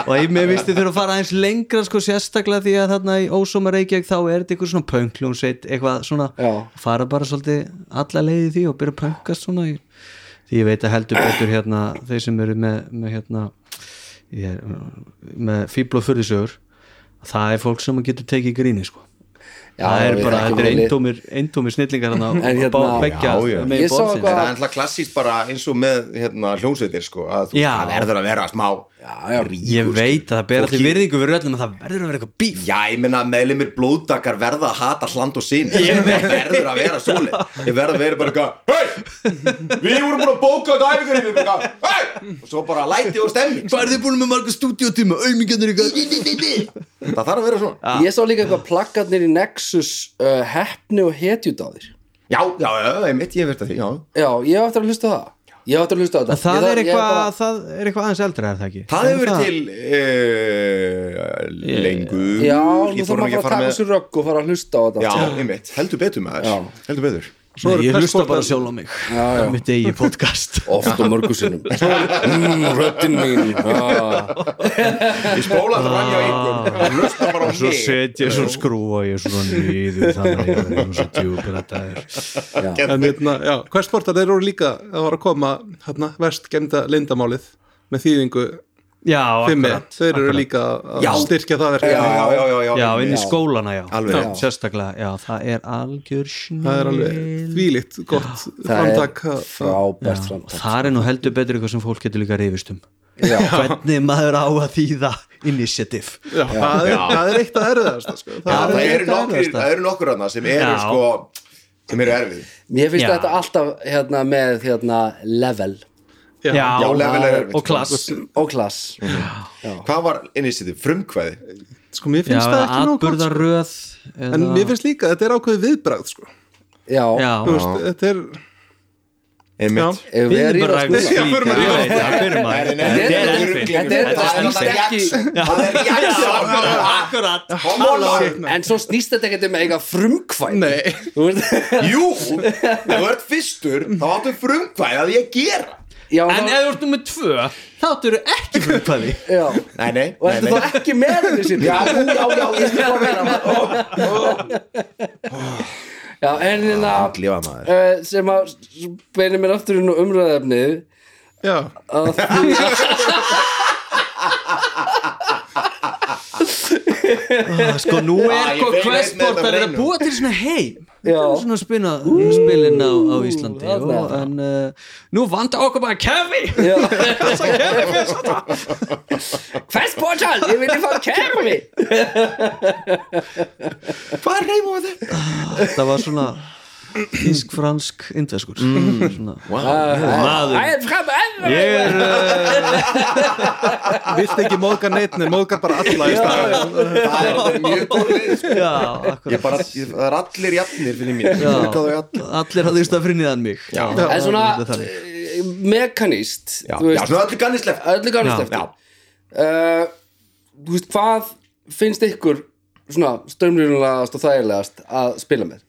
og ég með visti þurfa að fara aðeins lengra sko sérstaklega því að þarna í Ósóma Reykjavík þá er þetta eitthvað svona pönkljónsveit eitthvað svona, Já. fara bara svolítið alla leiði því og byrja að pönkast svona í, því ég veit að heldur betur hérna þeir sem eru með, með hérna ég með fíbl og fyrðisögur það er fólk sem getur tekið gríni sko Já, það er bara, þetta er eintómir eintómir snillingar hann En hérna- bá- beggja Já, já. megin Ég sá eitthvað- það er alltaf klassíst bara eins og með hérna, hljómsveitir sko, að þú, verður að vera smá Já, já. ég veit að það ber allir virðingu fyrir öllum að það verður að vera eitthvað bíf. Já, ég meina meðlumir blóðdakar verða að hata hland og sín Ég verður að vera svoleið Ég verður að vera bara eitthvað Hei, við vorum búin að bóka þetta eitthvað, Hei, og svo bara læti og stemming hvað er þið búin með marga stúdíotíma, auðmingjarnir eitthvað Það þarf að vera svona. Ég sá líka eitthvað plakkarnir í Nexus uh, Heppni og hetjudáðir Já, já, já, einmitt, ég verður því, já. Já, ég eftir að hlusta á það Ég eftir að hlusta á þetta. Það Ég er eitthvað bara- það er eitthvað aðeins eldra er það ekki? Það hefur Er verið til uh, lengur. Já, fór þarf ekki maður að taka sér rögg og fara að hlusta á þetta. Já, einmitt, heldur betur maður. Já. Heldur betur Nei, ég hlusta bara sjálf á mig. Já, já. mitt eigi podcast. Oft og mörgu sinnum. Mm, Röddin mín ah. Ég spóla þetta rann hjá ykkur Hlusta bara á svo mig. setja svo skrúa ég svona niður þannig að ég er svo djúpur þetta er En hérna, já, hversportar þeir eru líka að var að koma hérna, vest gemda lindamálið með þýðingu já, akkurat þeir eru líka að Já. styrkja það verkefni. Já, já, já, já, já, inn í skólana, já, Alveg sérstaklega, já, það er algjör snill það er alveg þvílíkt gott framtak er frábært framtak. það er nú heldur betur eitthvað sem fólk getur líka rifist um. Já. hvernig maður á að þýða initiative. Já, það er, það er eitt að erfiðast sko. Það er það eru nokkur annað sem eru sko sem eru erfið. Mér finnst Já. þetta alltaf hérna, með hérna, level Já. já, Já, erfitt og klass. Og klass. Hvað var initiative? Frumkvæði? sko, mér já, finnst það ekki gott, sko. en mér finnst líka, þetta er ákveðið viðbragð sko. Já, já, veist, þetta er Einmitt. Ef við erum í það viðbragð skúla Já, förum að ég rífa. veit það, fyrir maður Nei, nei, þetta er það ekki- ekki Það akkurat. En svo snýst þetta ekkert um eitthvað frumkvæð Nei, Þú veist Jú, þú ert fyrstur þá áttu frumkvæði að ég gera Já, en ef þú ert nummið tvö þá áttu ekki frumkvæði já. Nei, nei, Og nei, ertu nei. þá ekki með henni sinni? Já, já, já, ég skal bara vera Já, en hérna maður. uh, sem að beinir mér aftur inn á umræðefnið já, að því sko nú er ég sko þetta er að búa til svona heim Já. svona spina spilin á, á Íslandi þarna. og, en uh, nú vant okkur bara kefi Já. Hvers portal, ég vilja fá kerfi Hvað er reyma með þetta? það var svona ísk fransk indveskur svona. Æ, fram enn ég er uh, vilt ekki móðga neitt en móðgar bara alla í staðinn. Það er mjög góð sko. já, það er allir jafnir fyrir mér. Já. Allir allir hafði stað frinnið mig. Já, En svona mekaníst já, já, allir kannast Já. eftir. Uh, Þú veist, hvað finnst ykkur svona strömmlunlegast og þægilegast að spila með?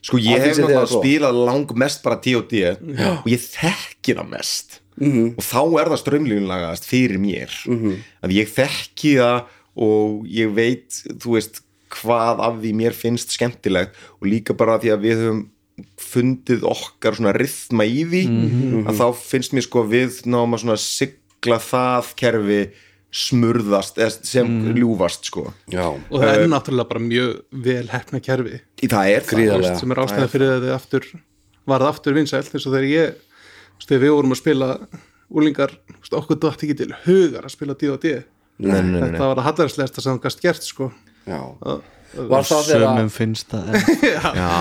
Sko ég hef náttúrulega spilað lang mest bara D&D og ég þekki það mest. -hmm. og þá er það strömlínlagast fyrir mér. -hmm. að ég þekki það og ég veit þú veist hvað af því mér finnst skemmtilegt og líka bara því að við höfum fundið okkar svona rithma í því að þá finnst mér sko við náum að svona sigla það kerfi smurðast eða sem ljúfast sko. Já, og það er náttúrulega bara mjög vel hefna kerfi. Í það er það. Gríðarlega. sem er ástæða fyrir að þið aftur varð aftur vinsælt eins og þegar ég þegar við vorum að spila úlingar okkur dótt ekki til hugar að spila D&D Nei, nei, nei, nei. þetta var að hallarslegasta sem þú gast gert sko. Já. Var það þegar sömum finnst það en,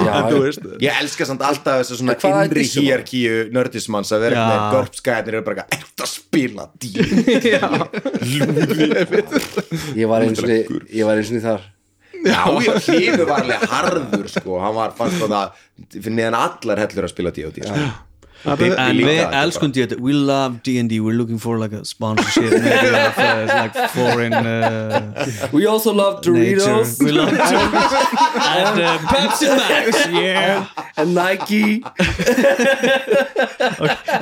Já, þú veist Ég elska samt alltaf þess að svona innri hierarkíu nördismanns að vera Já. með görpskæðinir eru bara eitthvað, að spila dýr? Ég var eins og ég var eins og þar. Já, ég hlífu var alveg harður sko, hann var, fannst það fyrir neðan allar hellur að spila D&D sko. En þetta er elskum D&D we love D&D we're looking for like a sponsorship of uh, like foreign uh, We also love nature. Doritos. we love Doritos. And uh, Pepsi Max. Yeah. And Nike.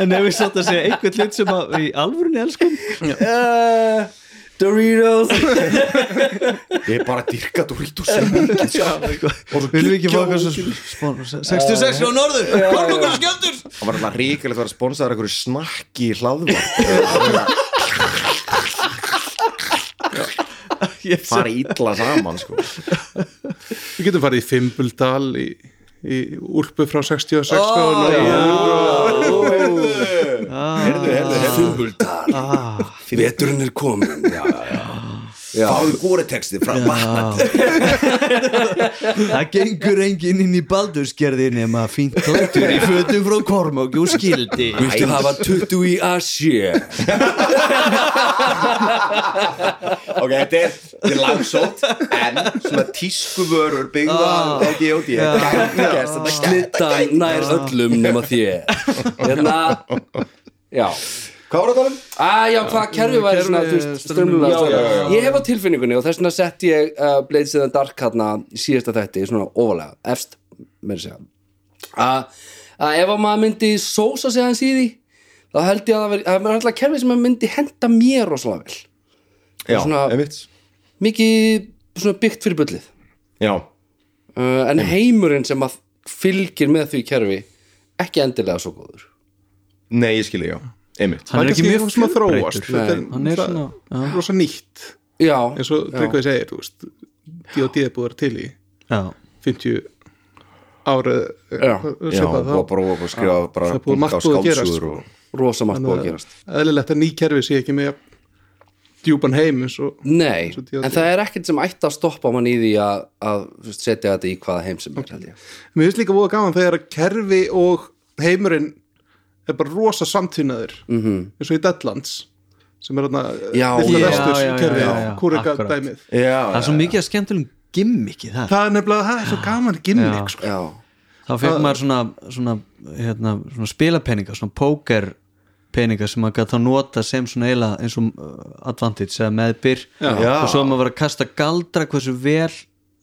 En ef við satt að segja einhvern hlut sem að við í alvörunni elskum? Uh, Doritos. Ég er bara að dyrka Doritos sko. viljum við ekki fá eitthvað svo sponsor 66 á norður hvað er hann var alltaf ríkilegt að vera sponsaður einhverju snakki í hlaðvar ég fara ítla saman sko. getum farið í Fimbuldal í, í úlpu frá 66 oh, Herðu, herðu, herðu Fumbuldal Veturinn er komin Já, já, já. Fáðu góretexti frá vatnat Það gengur enginn inn í baldurskerði nema fínt klættur í fötum frá Kormák og skildi. Viltu hafa tuttu í Asje Ok, þetta er, er langsótt En svona tískuvörur byggða á G.O.D. Gængast þetta Slittan nær öllum nema þér. Hérna Já Hvað var það að tala um? Að já, hvað kerfi væri svona strömmlega-. Ég hef á tilfinningunni og þess vegna sett ég uh, Blades in the Dark hérna í síðasta þætti svona ofalega, efst með að segja. Að, að ef að maður myndi sósa sig hans í því þá held ég að það veri, það er alltaf kerfi sem myndi henda mér rosalega vel. Já, Svona- einmitt. mikið svona byggt fyrir bullið. Já, uh, en heimurinn sem að fylgir með því kerfi ekki endilega svo góður. Nei, ég skilji, já Einmitt. Hann er ekki mjög sem að þróast þetta er, Hann er það- svona rosa nýtt. Já, eins og Tryggvað segir, þú veist D.O.D. er búið að vera til í já. 50 árið Já. Já, og bara skrifa bara það búið margt á búið að gerast, skáldsögur og rosa margt búið að gerast. eðlilegt að ný kerfi sé ekki með djúpan heim eins og Nei, en það er ekkert sem ætti að stoppa mann í því að, að setja þetta í hvaða heim sem er mér finnst líka búið gaman þegar að kerfi og heimurinn er bara rosa samtvinnaður mm -hmm. eins og í Deadlands sem er já, já, kúrika dæmið Það er svo mikið að skemmtilegum gimmiki þar það er nefnilega, það er svo gaman gimmick Já. sko. Þá fekk maður svona, svona, hérna, svona spilapeninga, svona póker peninga sem maður gæti þá nota sem svona eiginlega eins og uh, advantage eða meðbyr Já. og svo maður var að kasta galdra hversu vel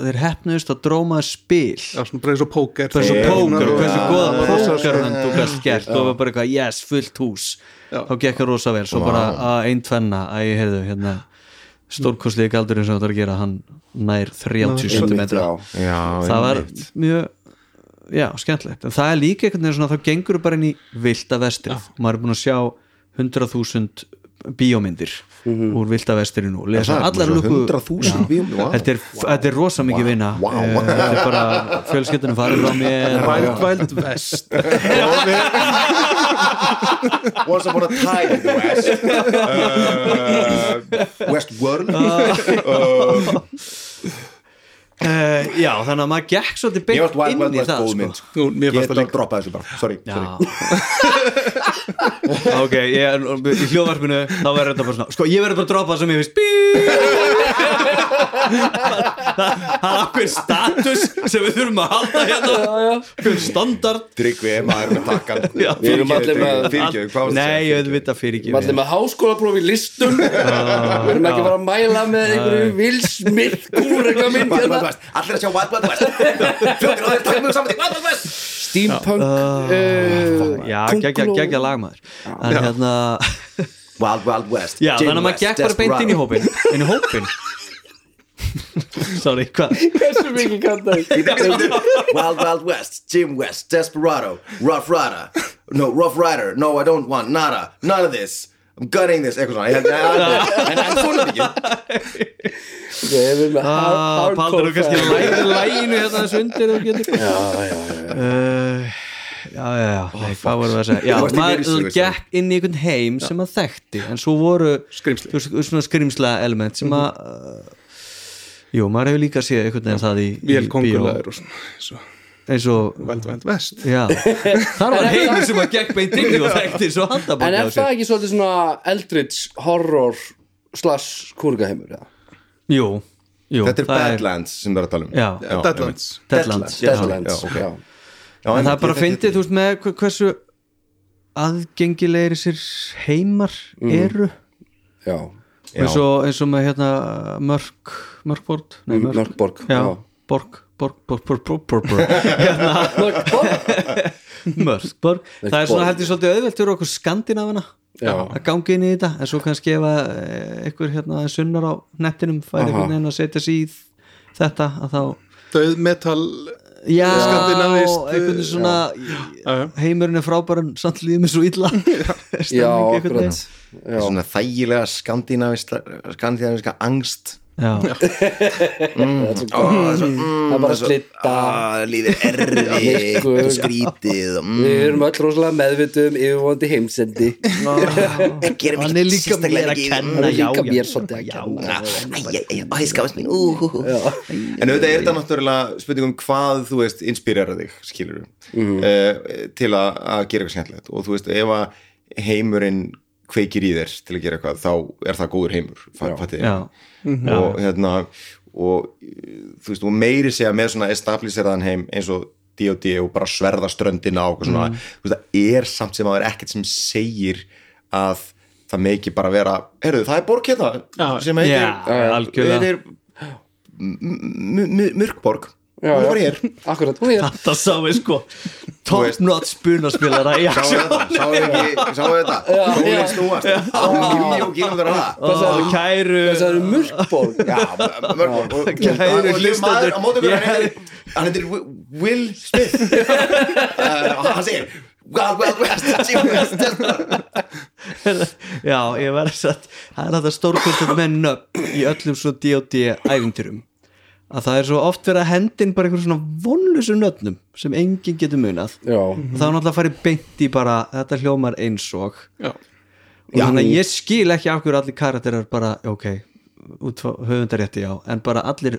þeir hefnuðust að dróma spil. Já, svona bara eins og póker. Hversu Ég- póker og hversu Já, góða já, pókerhönd þú gæst gert. Og það var bara eitthvað yes, fullt hús. Já. þá gekk það rosa vel. Svo bara að einn tvenna. Að ég heyrðu hérna stórkostlið galdurinn sem þetta er að gera hann nær 30 cm það var mjög já, skemmtilegt, en það er líka svona þá gengur bara inn í vilda vestrið. Og maður er búin að sjá 100.000 bíómyndir úr vilda vestrið nú lesa Það? er allar lukku 100.000 bíómyndir, vá. þetta er, þetta er rosa mikið vinna. Vá. Eh, þetta er bara fjölskyldunum farið frá mér. Wild Wild West Once upon a time West uh, West World uh, já, þannig að maður gekk svolítið beint inn Wild í West það góð sko. mynd Nú, mér fannst það að líka. droppa þessu bara. Sorry, sorry. Ok, ég er í hljóðvarpinu þá verður þetta bara svona Sko, ég verður bara að droppa það sem ég finnst Það er ákveð status sem við þurfum að halda hérna. Ákveð standard. Tryggvi er maður með takkan. Við erum allir með- varst Nei, ég veit vita fyrir ekki Við erum allir með háskólapróf í listum Við erum ekki bara að mæla með einhverju vilsmitt kúrega mynd Wild Wild hérna. West, allir að sjá Wild Wild West. Fljókir á þeir, takk mjög saman til Wild Wild West. Steampunk uh, Já, geggja, könguló. geggja lagmaður. En hérna Wild Wild West. Já, Jim þannig að maður West, gekk bara beint inn í Desperado. hópin Inn í hópin Sorry, hvað? Hversu mikið kantaði Wild Wild West, Jim West, Desperado, Rough Rider. No, Rough Rider, no I don't want nada, none of this. I'm gutting this, eitthvað svona. Ég held- En en svona ekki. Við erum með Ah, hard- Paldur þú hardcore kannski læginu hérna þessu undir þú getur. Já, já, já uh, Já, já, já, nei, hvað vorum við að segja? Já, maður gekk inn í einhvern heim sem maður þekkti en svo voru skrimsla element sem að uh, Jú, maður hefur líka séð einhvern veginn það í, í Vél bíó. kongulegur og svona eins og og Wild West Já, þar var heimur sem að gekk beint inn í og þekkti svo En handabóki á er það ekki svolítið svona Eldritch horror slash kúrgaheimur ja? Jú, jú Þetta er Badlands sem það er að tala um. Já, Deadlands Deadlands já. Deadlands já, ok. já. Já, En það er bara að fyndið, þekki þú veist, með hver- hversu aðgengilegir sér heimar eru. Já. eins og, eins og með hérna mörk, mörkbord Nei, mörk, Mörkborg já, borg, borg, borg, borg, borg, borg, borg. hérna, mörkborg það er svona heldur svolítið auðvelt fyrir okkur skandinavina að ganga inn í þetta. En svo kannski ef að eh, einhver hérna sunnar á nettinum færi einhvern veginn að setja sig í þetta að þá Döð metal já, Skandinavist, einhvern veginn svona já, heimurinn er frábær en samt líðum er svo illa. Já, akkurat. Svona þægilega skandinaviska skandinaviska angst það er það er bara slitta. Myrkur. og skrítið mm, við erum öll rosalega meðvitum yfirvonandi heimsendi. Hann er líka mér að kenna. Það líka mér svolítið að já, kenna. Æ, skáðast mín. En auðvitað er þetta náttúrulega spurning um hvað þú veist inspirera þig, skilur til að, að gera eitthvað skemmtilegt. Og þú veist, ef að heimurinn kveikir í þér til að gera eitthvað þá er það góður heimur fa- fattið þið? já, og hérna og veist, og meiri segja með svona establisheraðan heim eins og D.O.D. og bara sverða ströndina og svona, þú veist, það er samt sem að það er ekkert sem segir að það með ekki bara vera, heyrðu, það er borg hérna sem heitir, Já, algjörlega. heitir M- Hún já. er bara hér akkurat, hún er þetta sá við sko top notch spunaspilara í Sáu aksjón þetta, sáu sáu þetta Hólinn snúast, miljón kílómetra hraða og kæru er mörgborg og- Kæru Ég- hann heitir- Will Smith Uh, og hann segir Wild Wild West já, ég var að það er þetta stórkvöldur með nöfn í öllum svo D.O.D. æfintyrum að það er svo oft verið að hendin bara einhverjum svona vonlusum nöfnum sem enginn getur munað. Já, og þá er náttúrulega farið beint í bara þetta hljómar eins og. Já. og þannig að ég skil ekki af hverju allir karakterar bara, ok, út frá höfundarétti já, en bara allir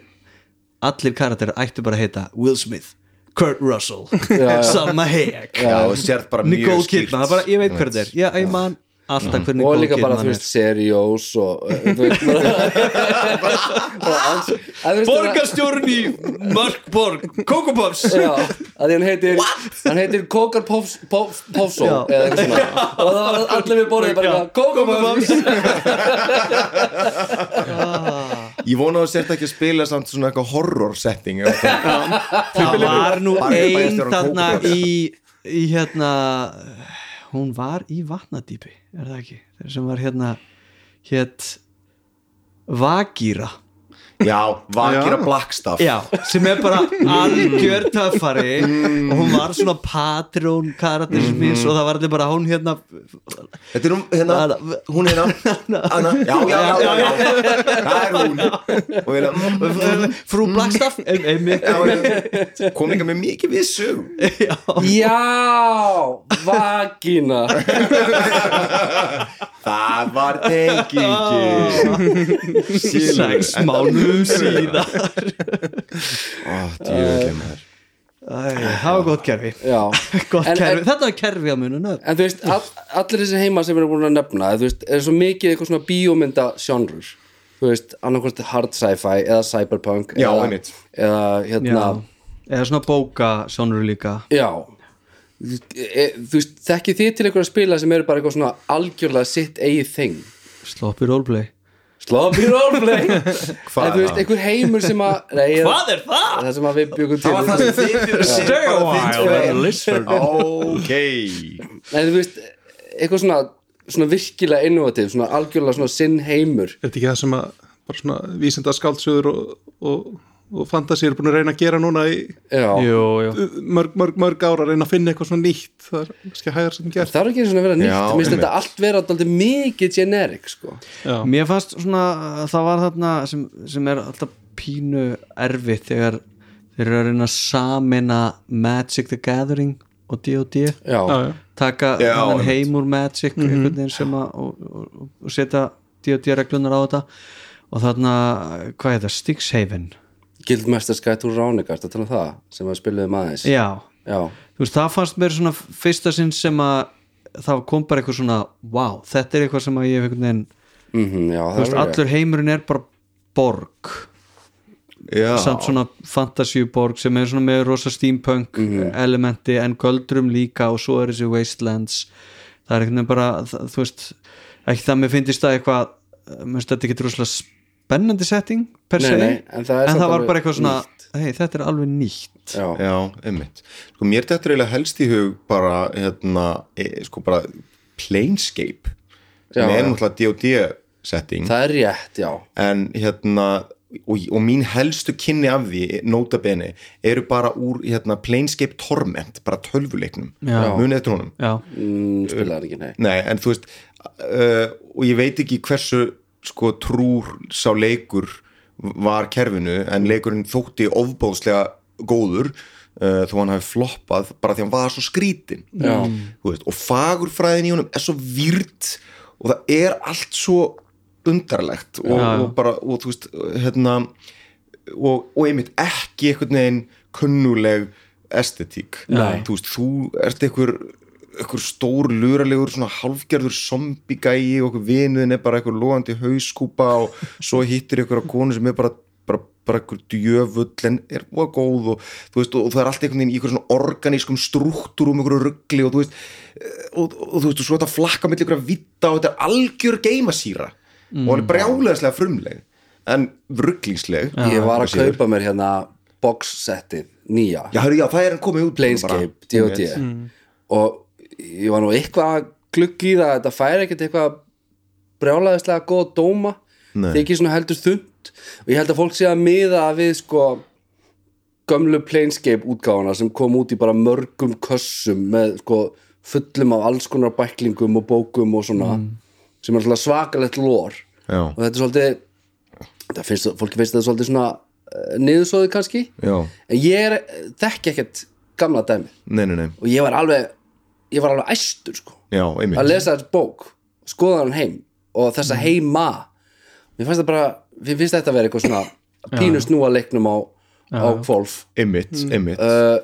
allir karakterar ættu bara að heita Will Smith, Kurt Russell Salma Hayek. Nicole. Kidman, það bara, ég veit hver þetta er. Ég man alltaf hver og Nicole líka bara, þú veist, seriós og uh, Borgarstjórn í Mörkborg Kokopops Já, að því hann heitir hann heitir Kókar Pofs- Pof- Pofsó Já. eða eitthvað svona. Og það var allir við borðið bara Pofs Ég vona að þú sért ekki að spila samt svona eitthvað horror setting það var nú Bara ein bæjarstjórinn þarna í, í hérna hún var í vatnadýpi er það ekki, Þeir sem var hérna hétt Vagíra Já, vakir að Blackstaff Já, sem er bara algjör töffari og hún var svona patrón karakterismis og það var allir bara hún hérna Þetta er hún, hérna, hún hérna Anna, já, já, já, já, já. Það er hún. Og hérna, mm, frú Blackstaff kom líka með mikið við sög Já, vagina Það var tengingin. Sex Ó, djöfull maður. Æ, það var gott kerfi. Já, gott En- kerfi, en- þetta var kerfi á munu nöfn en þú veist, all, allir þessi heima sem við erum búin að nefna þú veist, er svo mikið eitthvað svona bíómynda sjónrur þú veist, annarkvæmst hard sci-fi eða cyberpunk Já, eða, eða hérna Já. eða svona bóka sjónur líka. Já Þú veist, þekkið þið til einhverja spila sem eru bara eitthvað svona algjörlega sitt eigið þing? Sloppy roleplay. Sloppy roleplay? En Hvað þú veist, einhver heimur sem að Hvað er það? Það sem að við byggum til Það var það sem þið a while, listen. Ok. En þú veist, eitthvað svona svona virkilega innovativ, svona algjörlega svona sinn heimur. Er þetta ekki það sem að bara svona vísinda skáldsöður og, og, og fantasi eru búin að reyna að gera núna í Já, Jú, jú. mörg, mörg, mörg ára að reyna að finna eitthvað svona nýtt. Það er kannski hægar sem gert. Það er ekki svona að vera nýtt. Mér finnst þetta allt vera alltaf mikið generic sko. Mér fannst svona, það var þarna sem, sem er alltaf pínu erfitt þegar þeir eru að reyna að samina Magic the Gathering og D.O.D. Taka einmitt. heim úr Magic veginn sem að og, og, og setja D.O.D. reglunar á þetta. Og þarna, hvað er það, Styxhaven Guildmaster Sky Tour Ránegard að tala um það sem að spiluðum aðeins? Já, Já, þú veist, það fannst mér svona fyrsta sinn sem að það kom bara eitthvað svona, wow, þetta er eitthvað sem að ég hef einhvern veginn, mm já þú veist, allur heimurinn er bara borg. Já, samt svona fantasíuborg sem er svona með rosa steampunk elementi en göldrum líka og svo er þessi wastelands. Það er einhvern veginn bara, það, þú veist ekki það mér finnist það eitthvað mér finnst þetta ekki rosalega spennandi setting per Nei, se, nei, en það er samt var bara eitthvað svona hei, þetta er alveg nýtt. Já, Já, einmitt. Sko mér þetta eiginlega helst í hug bara, hérna, e, sko bara Planescape sem Já, er náttúrulega D&D setting. Það er rétt, já. En hérna og, og mín helstu kynni af því nota bene, eru bara úr hérna, Planescape Torment, bara tölvuleiknum. Munið eftir honum? Já, mm, Spilaði ekki, nei. Nei, en þú veist uh, og ég veit ekki hversu sko trúr sá leikur var kerfinu en leikurinn þótti ofbóðslega góður uh, þó hann hafi floppað bara því hann var svo skrítin veist, og fagurfræðin í honum er svo výrt og það er allt svo undarlegt og, og bara, og þú veist, hérna og, og einmitt ekki einhvern veginn kunnuleg estetík. Þú veist, þú ert einhver einhver stór luralegur svona halfgerður zombigæi og einhver vinuðin er bara einhver loðandi hauskúpa og svo hittir einhver á konu sem er bara bara, bara einhver djöfull en er og góð og þú veist og, og það er allt einhvern veginn í einhver svona organískum struktúrum einhverju ruggli og þú veist eh, og, og, og þú veist og svo þetta flakka milli einhverja vitta og þetta er algjör geimasýra og hann er brjáleðislega frumleg en rugglingsleg Ég var að kaupa mér hérna box-settið, nýja. Já, hörru, já, það er hann komið út Planescape, D&D og ég var nú eitthvað glugg í það að þetta færi ekkert eitthvað brjálæðislega góða dóma. Nei. þykir svona heldur þund og ég held að fólk sé að miða við sko gömlu Planescape útgáfana sem kom út í bara mörgum kössum með sko fullum af alls konar bæklingum og bókum og svona sem er alltaf svakalegt lór Já, og þetta er svolítið það finnst, fólki finnst þetta svolítið svona uh, niðursóðið kannski. Já, en ég er, þekki ekkert gamla dæmi nei, nei, nei. Og ég var alveg ég var alveg æstur sko. Já, einmitt. Að lesa þetta bók, skoða hann heim og þessa heima mér finnst það bara, mér finnst þetta að vera eitthvað svona pínu snúa leiknum á, á kvolf Einmitt, einmitt. Uh,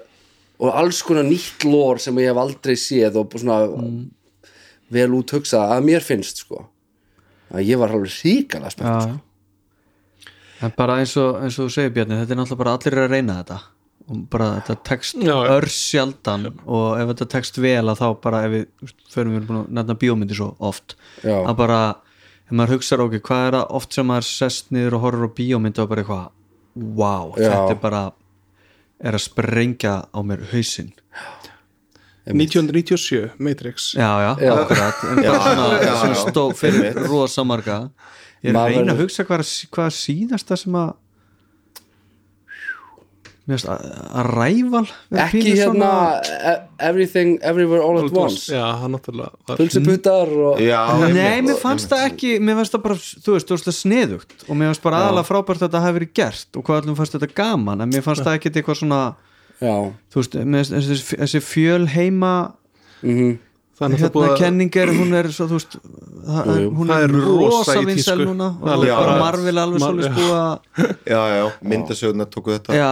og alls konar nýtt lór sem ég hef aldrei séð og svona vel út hugsað að mér finnst sko. Að ég var alveg ríkala spennt Já, sko. en bara eins og, eins og þú segir Bjarni þetta er náttúrulega bara allir eru að reyna þetta og bara þetta tekst Já, já. ör sjaldan og ef þetta tekst vel að þá bara ef við förum við búin að nefna bíómyndi svo oft Já. að bara, ef maður hugsar okkur hvað er það oft sem maður sest niður og horfur á bíómyndi og bara eitthvað wow, Já. þetta er bara er að sprengja á mér hausinn 1997, Matrix já, já, Já. akkurat já. stó fyrir rosa marga ég er að reyna að hugsa hvað, er- hvað síðasta sem að að að ræval ekki hérna e- everything, everywhere all at once. Já, hann náttúrulega var pulsuputtar og Já, Nei, mér fannst það ekki, mér fannst það bara þú veist, þú veist það sniðugt. Og mér fannst bara aðalega frábært að þetta hafi verið gert. Og hvað allum fannst þetta gaman, en mér fannst það ekki eitthvað svona, já, þú veist, þessi, fjöl heima mhm. Það er náttúrulega hérna að kenning er, hún er svo, þú veist það, Jú, jú. hún er er rosa tísku. núna og Alveg bara Marvel alveg Mar- svolítið Já, já, myndasöguna tóku þetta Já.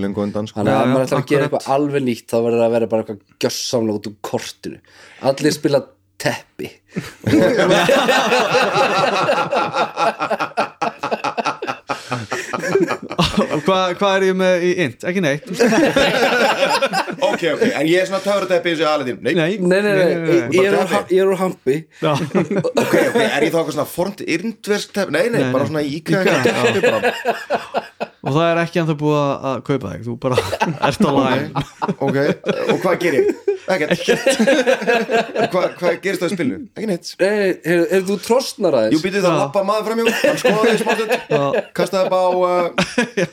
lengu undan sko. Þannig að Já, ef já, maður ætlar að gera eitthvað alveg nýtt þá verður það að vera bara eitthvað gjössamlega út úr kortinu Allir spila teppi Hvað hva er ég með í int? Ekki neitt. Ok, ok, en ég er svona töfra teppi eins og Aladin Nei, Nei, Nei, nei, nei, ég, ég, er úr, ha- ég er úr hampi. Ok, ok, er ég þá eitthvað svona fornt irndversk teppi? Nei, nei, Nei, bara svona bara. Og það er ekki ennþá búið að að kaupa þig. Þú bara ert á læg Ok, og hvað ger ég? Ekkert. Hvað hva gerist það í spilinu? Ekki neitt. Nei, nei, er, er þú trostnar Jú, aðeins? býtið það að lappa maður fram hjá Hann skoðaði smástund Kastaði upp á uh,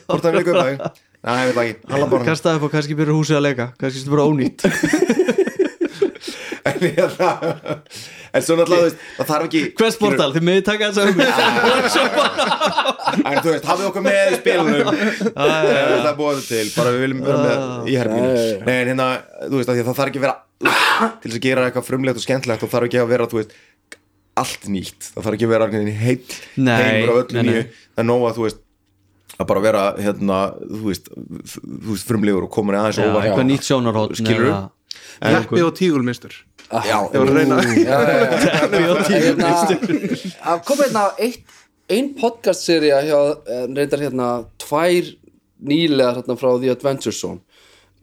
Hvort það vilja kaupa þig Nei, ég veit ekki. Hann hann kastaði upp og kannski byrja húsið að leika kannski þetta bara ónýtt En svo náttúrulega, það þarf ekki hvers portal, þið miði taka þess að En þú veist, hafið okkur með spilunum. Það er búið til, bara við viljum vera með í herminu Nei, en hérna, þú veist, af því að það þarf ekki að vera til þess að gera eitthvað frumlegt og skemmtlegt og þarf ekki að vera, þú veist allt nýtt, það þarf ekki að vera heill Nei, heimur af öllu nei, nei. nýju. Það er nóg að, þú veist að bara vera, hérna, þú veist þú veist, frumlegur og komin aðeins óvart. eitthvað nýtt sjónarhótt Skilurðu? Heppi og tígulmistur Ah, Ég var að reyna. Að koma hérna eitt, ein podcast seria hjá, eh, reyndar hérna tvær nýlegar hérna frá The Adventure Zone.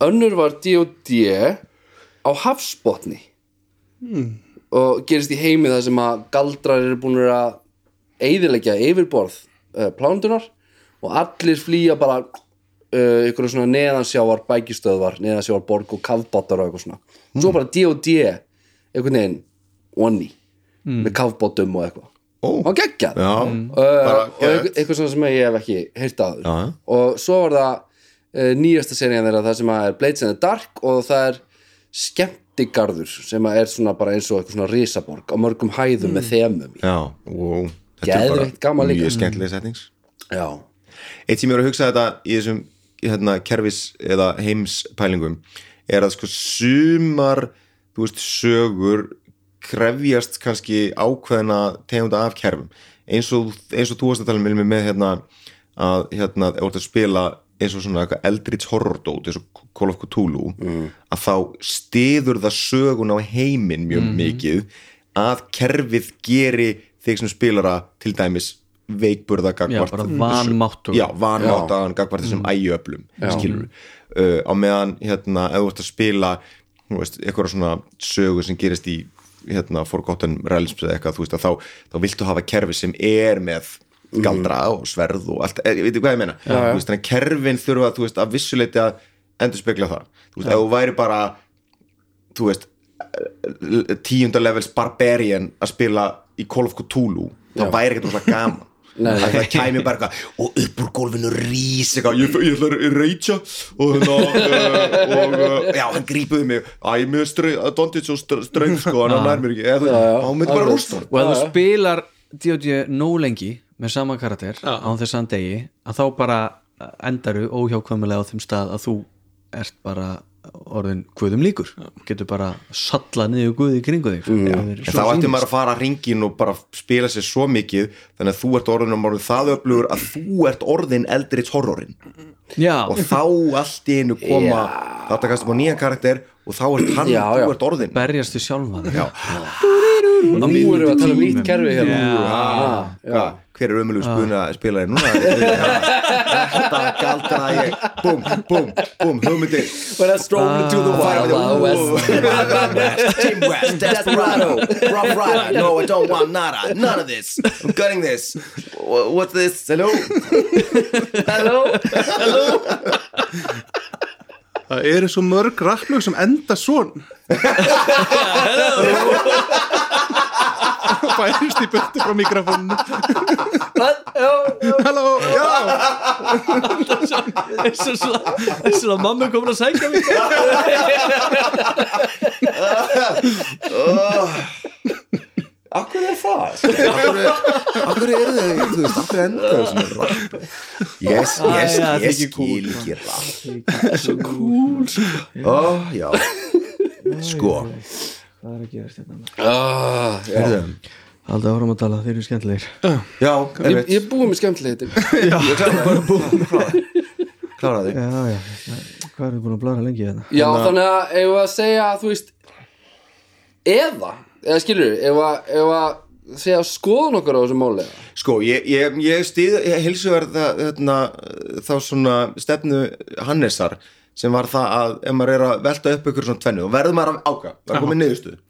Önnur var D.O.D. á hafsbotni. Og gerist í heimi þar sem að galdrar eru búin að eyðileggja yfirborð uh, plándunar og allir flýja bara uh, ykkur svona neðansjávar bækistöðvar, neðansjávar borg og kafbátar og eitthvað svona. Svo bara D.O.D. einhvern veginn onni með kafbátum og eitthvað. Ó. og geggjað. Já, uh, bara og eitthvað, svona sem ég hef ekki heyrt að Já, já. og svo var það uh, nýjasta serían þeirra það sem er Blades in the Dark og það er skemmtigarður sem er svona bara eins og eitthvað svona risaborg á mörgum hæðum með þemum í. Já, wow. Þetta er bara. Mjög skemmtileg settings já, eitt sem ég var að hugsa þetta í þessum hérna, kerfis eða heimspælingum er að sko sumar þú veist, sögur krefjast kannski ákveðna tegunda af kerfum. Eins og, eins og þú varst að tala um Vilmi, með hérna að hérna, ef þú ert að spila eins og svona eitthvað eldrits horrordót eins og Call of Cthulhu að þá stiður það sögun á heiminn mjög mikið að kerfið geri þig sem spilara til dæmis veikburða já, gagvart bara vanmáttur já, vanmátaðan gagvart þessum ægjöflum skilur uh, á meðan hérna, ef þú ert að spila veist, eitthvað svona sögu sem gerist í hérna, Forgotten Realms eða eitthvað, þú veist, að þá, þá viltu hafa kerfi sem er með galdra og sverð og allt, eh, veitir hvað ég meina? Þú veist, þannig að kerfin þurfa, veist, að vissuleiti að endur spekla það, þú veist, ef þú væri bara þú veist tíunda levels barbarian að spila í Call of Cthulhu þá væri ekkert rosa gaman það kæmi bara eitthvað og upp úr gólfinu rís eitthvað, ég, ég ætla að reytja og hérna uh, og uh, já, hann grípuði mig. Æ, mér er dondið svo ströng sko, hann nær mér ekki, veist, hann myndi bara rústa. Og ef þú spilar D.O.D. nóg lengi með sama karakter án þess að degi að þá bara endaru óhjákvæmulega á þeim stað að þú ert bara orðin guðum líkur. Getur bara salla niður guði í kringu þig mm. þá ætti maður að fara að ringin og bara spila sér svo mikið þannig að þú ert orðin um orðin það öflugur að þú ert orðin eldrits horrorin já, og þá allt í einu koma þetta kannski á nýja karakter og þá ert hann, Já, já. þú ert orðin berjast við sjálfa þig. Já, Nú erum við að tala um nýtt kerfi hérna hver er umölu spuna spilari núna? Þetta galdra ég búm, búm, búm, hugmyndir When I stroll into the wild wild west Wild West, Team West, Desperado, Rough Rider, no I don't want nada, none of this, I'm cutting this, Wha- what's this, hello? Hello? Það eru svo mörg rapplög sem enda svon Bærist í byrtu frá mikrofónu Halló, og að mamma er komin að sækja mig. Akkur er það? Akkur er, er veist, akkur enda svona rapp Yes, Æ, yes, það er ég ekki cool. skil ekki rapp Svo cool. Ó, já. Sko, hvað er að gerast hérna Ah, já. Aldrei áfram að tala, þeir eru skemmtilegir. Já, Ég, ég er búið með skemmtilegir ég klára bara búin Klára. Þig. Já, já, hvað er búin að blara lengi hérna? Já, þannig að ef að segja að þú veist eða, eða skilur ef að, ef að segja skoðun okkur á þessu máli eða? Sko, ég, ég, ég stýð heilsuverða hérna, þá svona stefnu Hannesar sem var það að ef maður er að velta upp ykkur svona tvennu og verður maður að áka, verður komið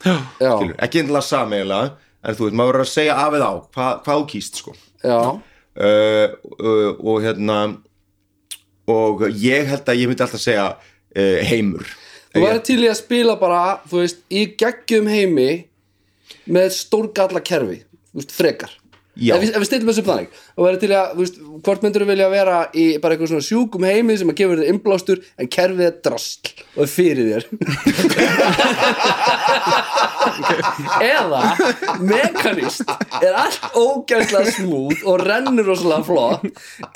Já, Skilur, ekki eindilega sameiginlega en þú veist, maður verður að segja af eða á hvað, hvað þú kýst sko. Já, uh, uh, og hérna og ég held að ég myndi alltaf segja uh, heimur. Þú væri til í að spila bara þú veist, í geggjum heimi með stórgalla kerfi þú veist, frekar. Ef við, við stillum þessu upp þannig og verður til að, þú veist, hvort myndur vilja vera í bara eitthvað svona sjúkum heimi sem að gefur þér innblástur en kerfið er drasl og er fyrir þér. Eða mekanist er allt ógæslega smúð og rennur rosalega flott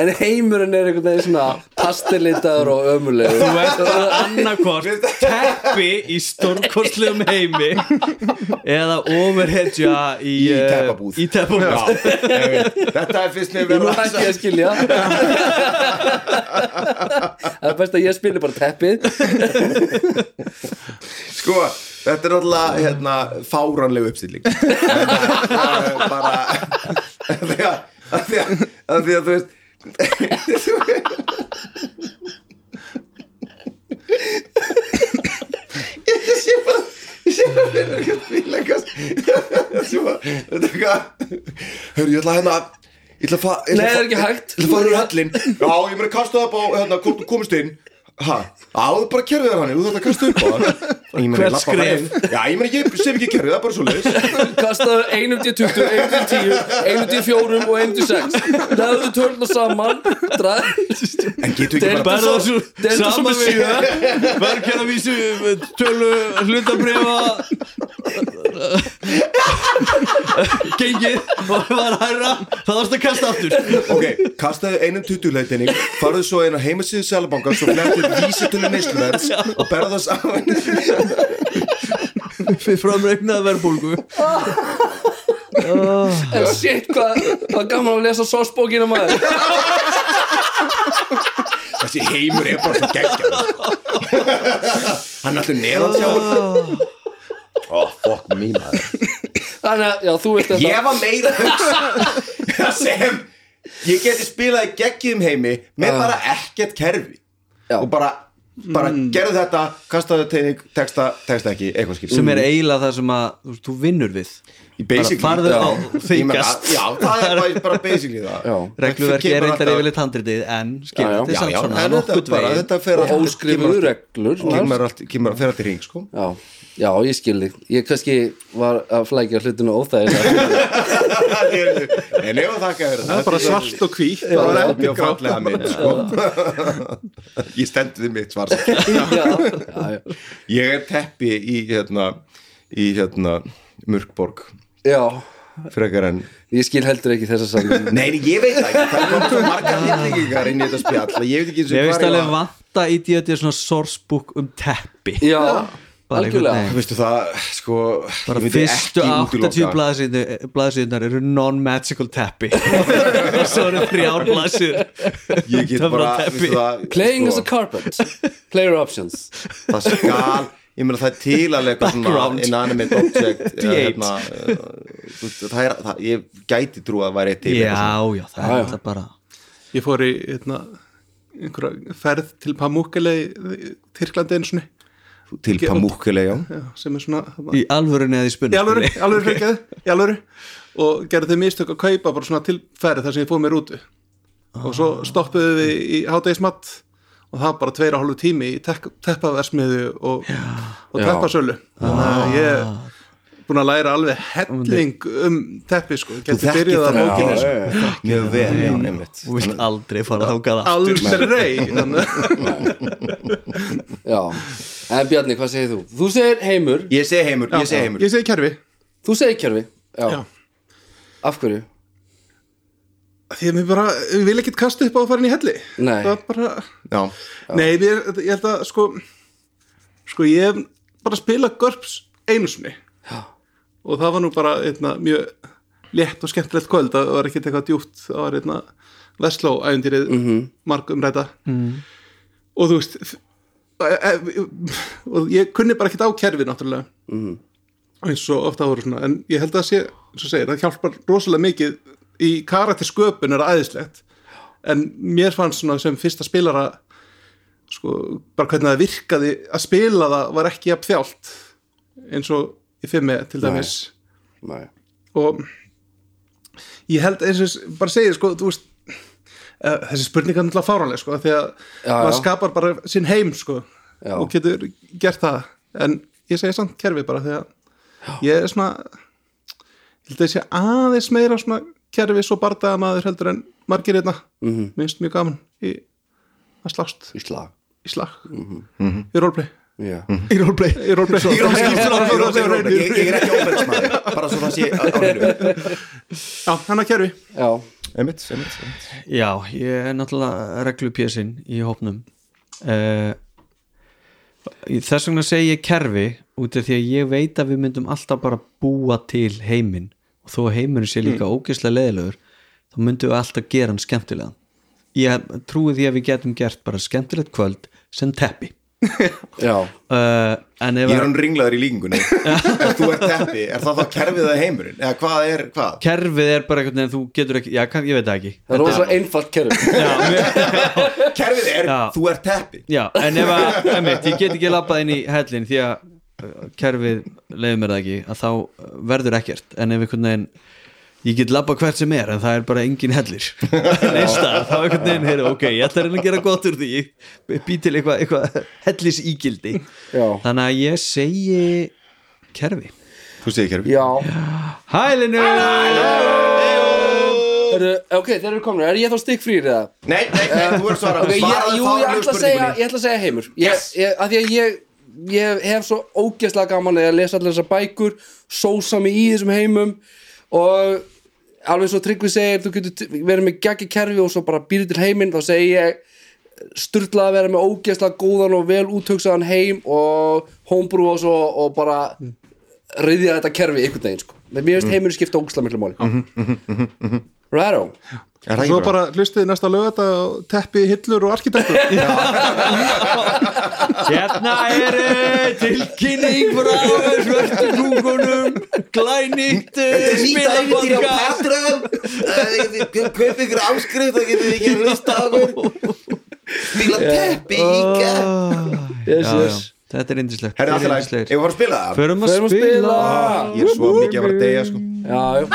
en heimurinn er einhvern veginn svona pastilitaður og ömulegur Þú ert annarkvort teppi í stórkostlegum heimi eða overhedja í, Í eh, teppabúð. Þetta er fyrst mér Nú verið hætti ég að skilja Það er best að ég spili bara teppið. Sko, þetta er náttúrulega hérna, fáránleg uppstilling. Er bara því að því að af því að þú veist Ég sé bara Svo, þetta er eitthvað Hörru, ég ætla hérna Ég ætla að ég Nei, það að er ekki hægt. Ég ætla að fara úr hellin Já, ég meina kasta það upp á hérna, hvort þú komist inn Ha, á, þú bara kerfið þér hann Þú þarf að kasta upp á hann. Ég meina, ég Hvert inn. Já, ég meina, ég sem ekki kerfið, það er bara svo leiðis Kastaðu 1 til 20, 1 til 10 1 til 4 og 1 til 6 Leðu törna saman Drað En getur ekki bara saman við verkefnavísu tölu hlutabrifa gengið og var hæra það varst að kasta aftur. Ok, kastaðu einum tuttuleitinning farðu svo inn á heimasíðu Sælabanka svo flettu vísitölu neysluverðs og berðu það saman. Fyrir framreiknaða verbulgu En shit, hvað hva gaman að lesa sósbókina maður? Þessi heimur er bara svo geggjað hann er alltaf neðan sjá. Oh, fuck me maður. Þannig að, já, þú vilt þetta. Ég var meira hugsa sem ég geti spilað geggjum heimi með bara ekkert kerfi. Og bara, bara gerðu þetta kastaðu tegning, texta, texta ekki eitthvað skil sem er eiginlega það sem að þú, þú vinnur við. Í basically, bara farðu já. á þykjast. já, það er bara, bara basically það. Regluverki er reyndar alltaf- yfirleitt handritið en já. þetta er samt svona. Þetta, fer óskrifuðu reglur kemur allt, kemur, fer allt í ring sko. Já, já, ég skil þig. Ég kannski var að flækja hlutinu óþægilega. En ef að þakka þér. Það er bara svart og hvít það var það er ekki fallega mynd sko. ég stendi þið mitt svart. Já, já, já, ég er teppi í hérna í hérna Mörkborg. Já. Frekar en Ég skil heldur ekki þessa saman Nei, ég veit það ekki, það er komið svo margar hittingingar inn í þetta spjall að ég veit ekki eins og Mér hvar finnst ég alveg var. vanta í D.O.D. svona sourcebook um teppi. Já, Bara einhvern veginn. Það, sko bara fyrstu ekki 80 útiloka- blaðsíðunar eru non-magical teppi. Og svo eru þrjár blaðsíður. Ég get bara, það Playing as sko, a carpet. Player options. Það skal, ég meina það er til svona Background. inanimate object eða, D8. hérna, uh, þú veist, það er, það, Ég gæti trú að væri til já, já, það er alltaf bara ég fór í hérna, einhverja ferð til Pamukkele í Tyrklandi einu svona svona. Til Pamúkele, já. Já, sem er svona í alvörunni eða í spunni í alvöru, í alvöru fyrir í alvöru og gerði þau mistök að kaupa bara svona til ferð þar sem ég fóð mér úti og svo stoppuðu við í hátegismatt og það var bara tveir og hálfu tími í teppaversmiðu og, og teppasölu þannig að ég er búin að læra alveg helling um teppi sko, þekkir byrjuð að það bókinni sko. mjög vel, já, einmitt. og vilt aldrei fara þákað aftur aldrei þannig. Já, en Bjarni, hvað segir þú? Þú segir heimur, Ég segi heimur, ég segi heimur. ég segi kerfi. Þú segir kjörfi Já, Já. af hverju? því að mér bara, ég vil ekkert kasta upp á að fara inn í helli. Nei. það bara Já, Nei, mér, ég held að sko sko ég hef bara spila GURPS einu sinni. Já. Og það var nú bara einna, mjög létt og skemmtilegt kvöld. Það var ekkert eitthvað djúpt. Það var einna Vestló æfintýrið mm -hmm. marg umræta mm. og þú veist e, e, og ég kunni bara ekkert á kerfi náttúrulega. Mm. eins og ofta áður svona. En ég held að sé, segir, það hjálpar rosalega mikið í karaktersköpun er æðislegt. En mér fannst svona sem fyrsta spilara sko, bara hvernig það virkaði að spila það var ekki jafn þjált. Eins og í fimmi til dæmis. Nei. og ég held eins og bara segir sko, þú veist eh, þessi spurning er náttúrulega fáránleg sko, því að Já, maður já. skapar bara sinn heim sko, Já. og getur gert það. En ég segi samt kerfi bara því að ég er svona ég held að ég sé aðeins meira svona kerfi svo bardaða maður heldur en margir hérna, mm -hmm. minnst mjög gaman í að slást. Í slag. Í roleplay Já, í roleplay í roleplay. Ég er ekki óbæðismæður bara svo það sé já, hann að kerfi. Já, Einmitt, einmitt, einmitt. Já, ég er náttúrulega reglupjésinn í hópnum. Uh, Þess vegna segi ég kerfi út af því að ég veit að við myndum alltaf bara búa til heiminn. Og þó að heimurinn sé líka mm. ógeðslega leðilegur þá myndum við alltaf gera hann skemmtilegan. Ég trúi því að við getum gert bara skemmtilegt kvöld sem teppi uh, En Ég er hann ringlaður í líkingunni Ef þú ert teppi, er það þá kerfið að heimurinn? Eða hvað er, hvað? kerfið er bara einhvern veginn þú getur ekki, já, kann, ég veit það ekki Það er rosa einfalt kerfi Já, mér, Kerfið er, Já. þú ert teppi Já, en ef að, einmitt, ég get ekki labbað inn í hellin því að uh, kerfið leiður mér það ekki, að þá uh, verður ekkert, en ef einhvern veginn ég get labbað hvert sem er, en það er bara engin hellir. Neista, þá einhvern veginn heyru, ok, ég ætla að reyna að gera gott úr því. Ég bý til eitthvað eitthva hellis ígildi Já. þannig að ég segi kerfi. Þú segir kerfið Já, Hælinu Heru, ok, þeir eru komin, er ég þá stikk frýr eða? Nei, nei, nei, þú ert svara Ok, ég, jú, ég ætla að segja, ég ætla að segja heimur ég, Yes. ég, að Því að ég ég hef svo ógeðslega gaman að lesa allir þessar bækur sósa mig í þessum heimum og alveg svo Tryggvi segir þú getur verið með geggi kerfi og svo bara býrið til heiminn þá segi ég sturlað að vera með ógeðslega góðan og vel úthugsaðan heim og homebrew og svo og bara reyðja þetta kerfi einhvern veginn sko. mér finnst heiminu skipta ógeðslega miklu máli Er það Svo bara? hlustið næsta lögata og teppi hillur og arkitektur. Hérna er eh, tilkynning frá svörtu kúkunum glænýtt spilabanga Kaup ykkur áskrift og getur ekki hlusta á okkur Spila teppi íka yes, yes. þetta er indislegt Herri alltaf læg, ég var að spila það? Förum að spila. Ég er svo mikið að vera að deyja sko. Já, já.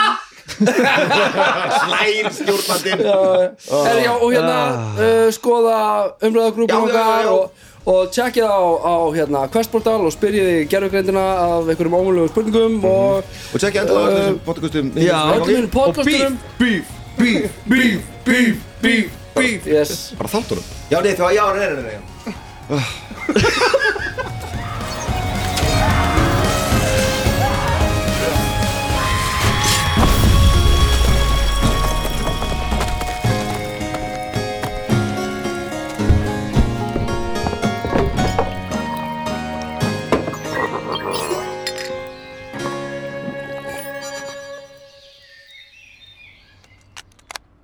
Slæm stjórnandinn. Er, já, og hérna uh, skoða umræðagrúpum okkar og, og tjekkið á, á hérna, Questportal og spyrjiði gerfugreindina af einhverjum ómulugum spurningum og Og tjekki endur á þessum podcastum. Já. öllum hinn podcasturum beef, beef, beef, beef, beef, beef yes. Bara þáttunum. Já, nei, það var, já, nei, nei, nei, nei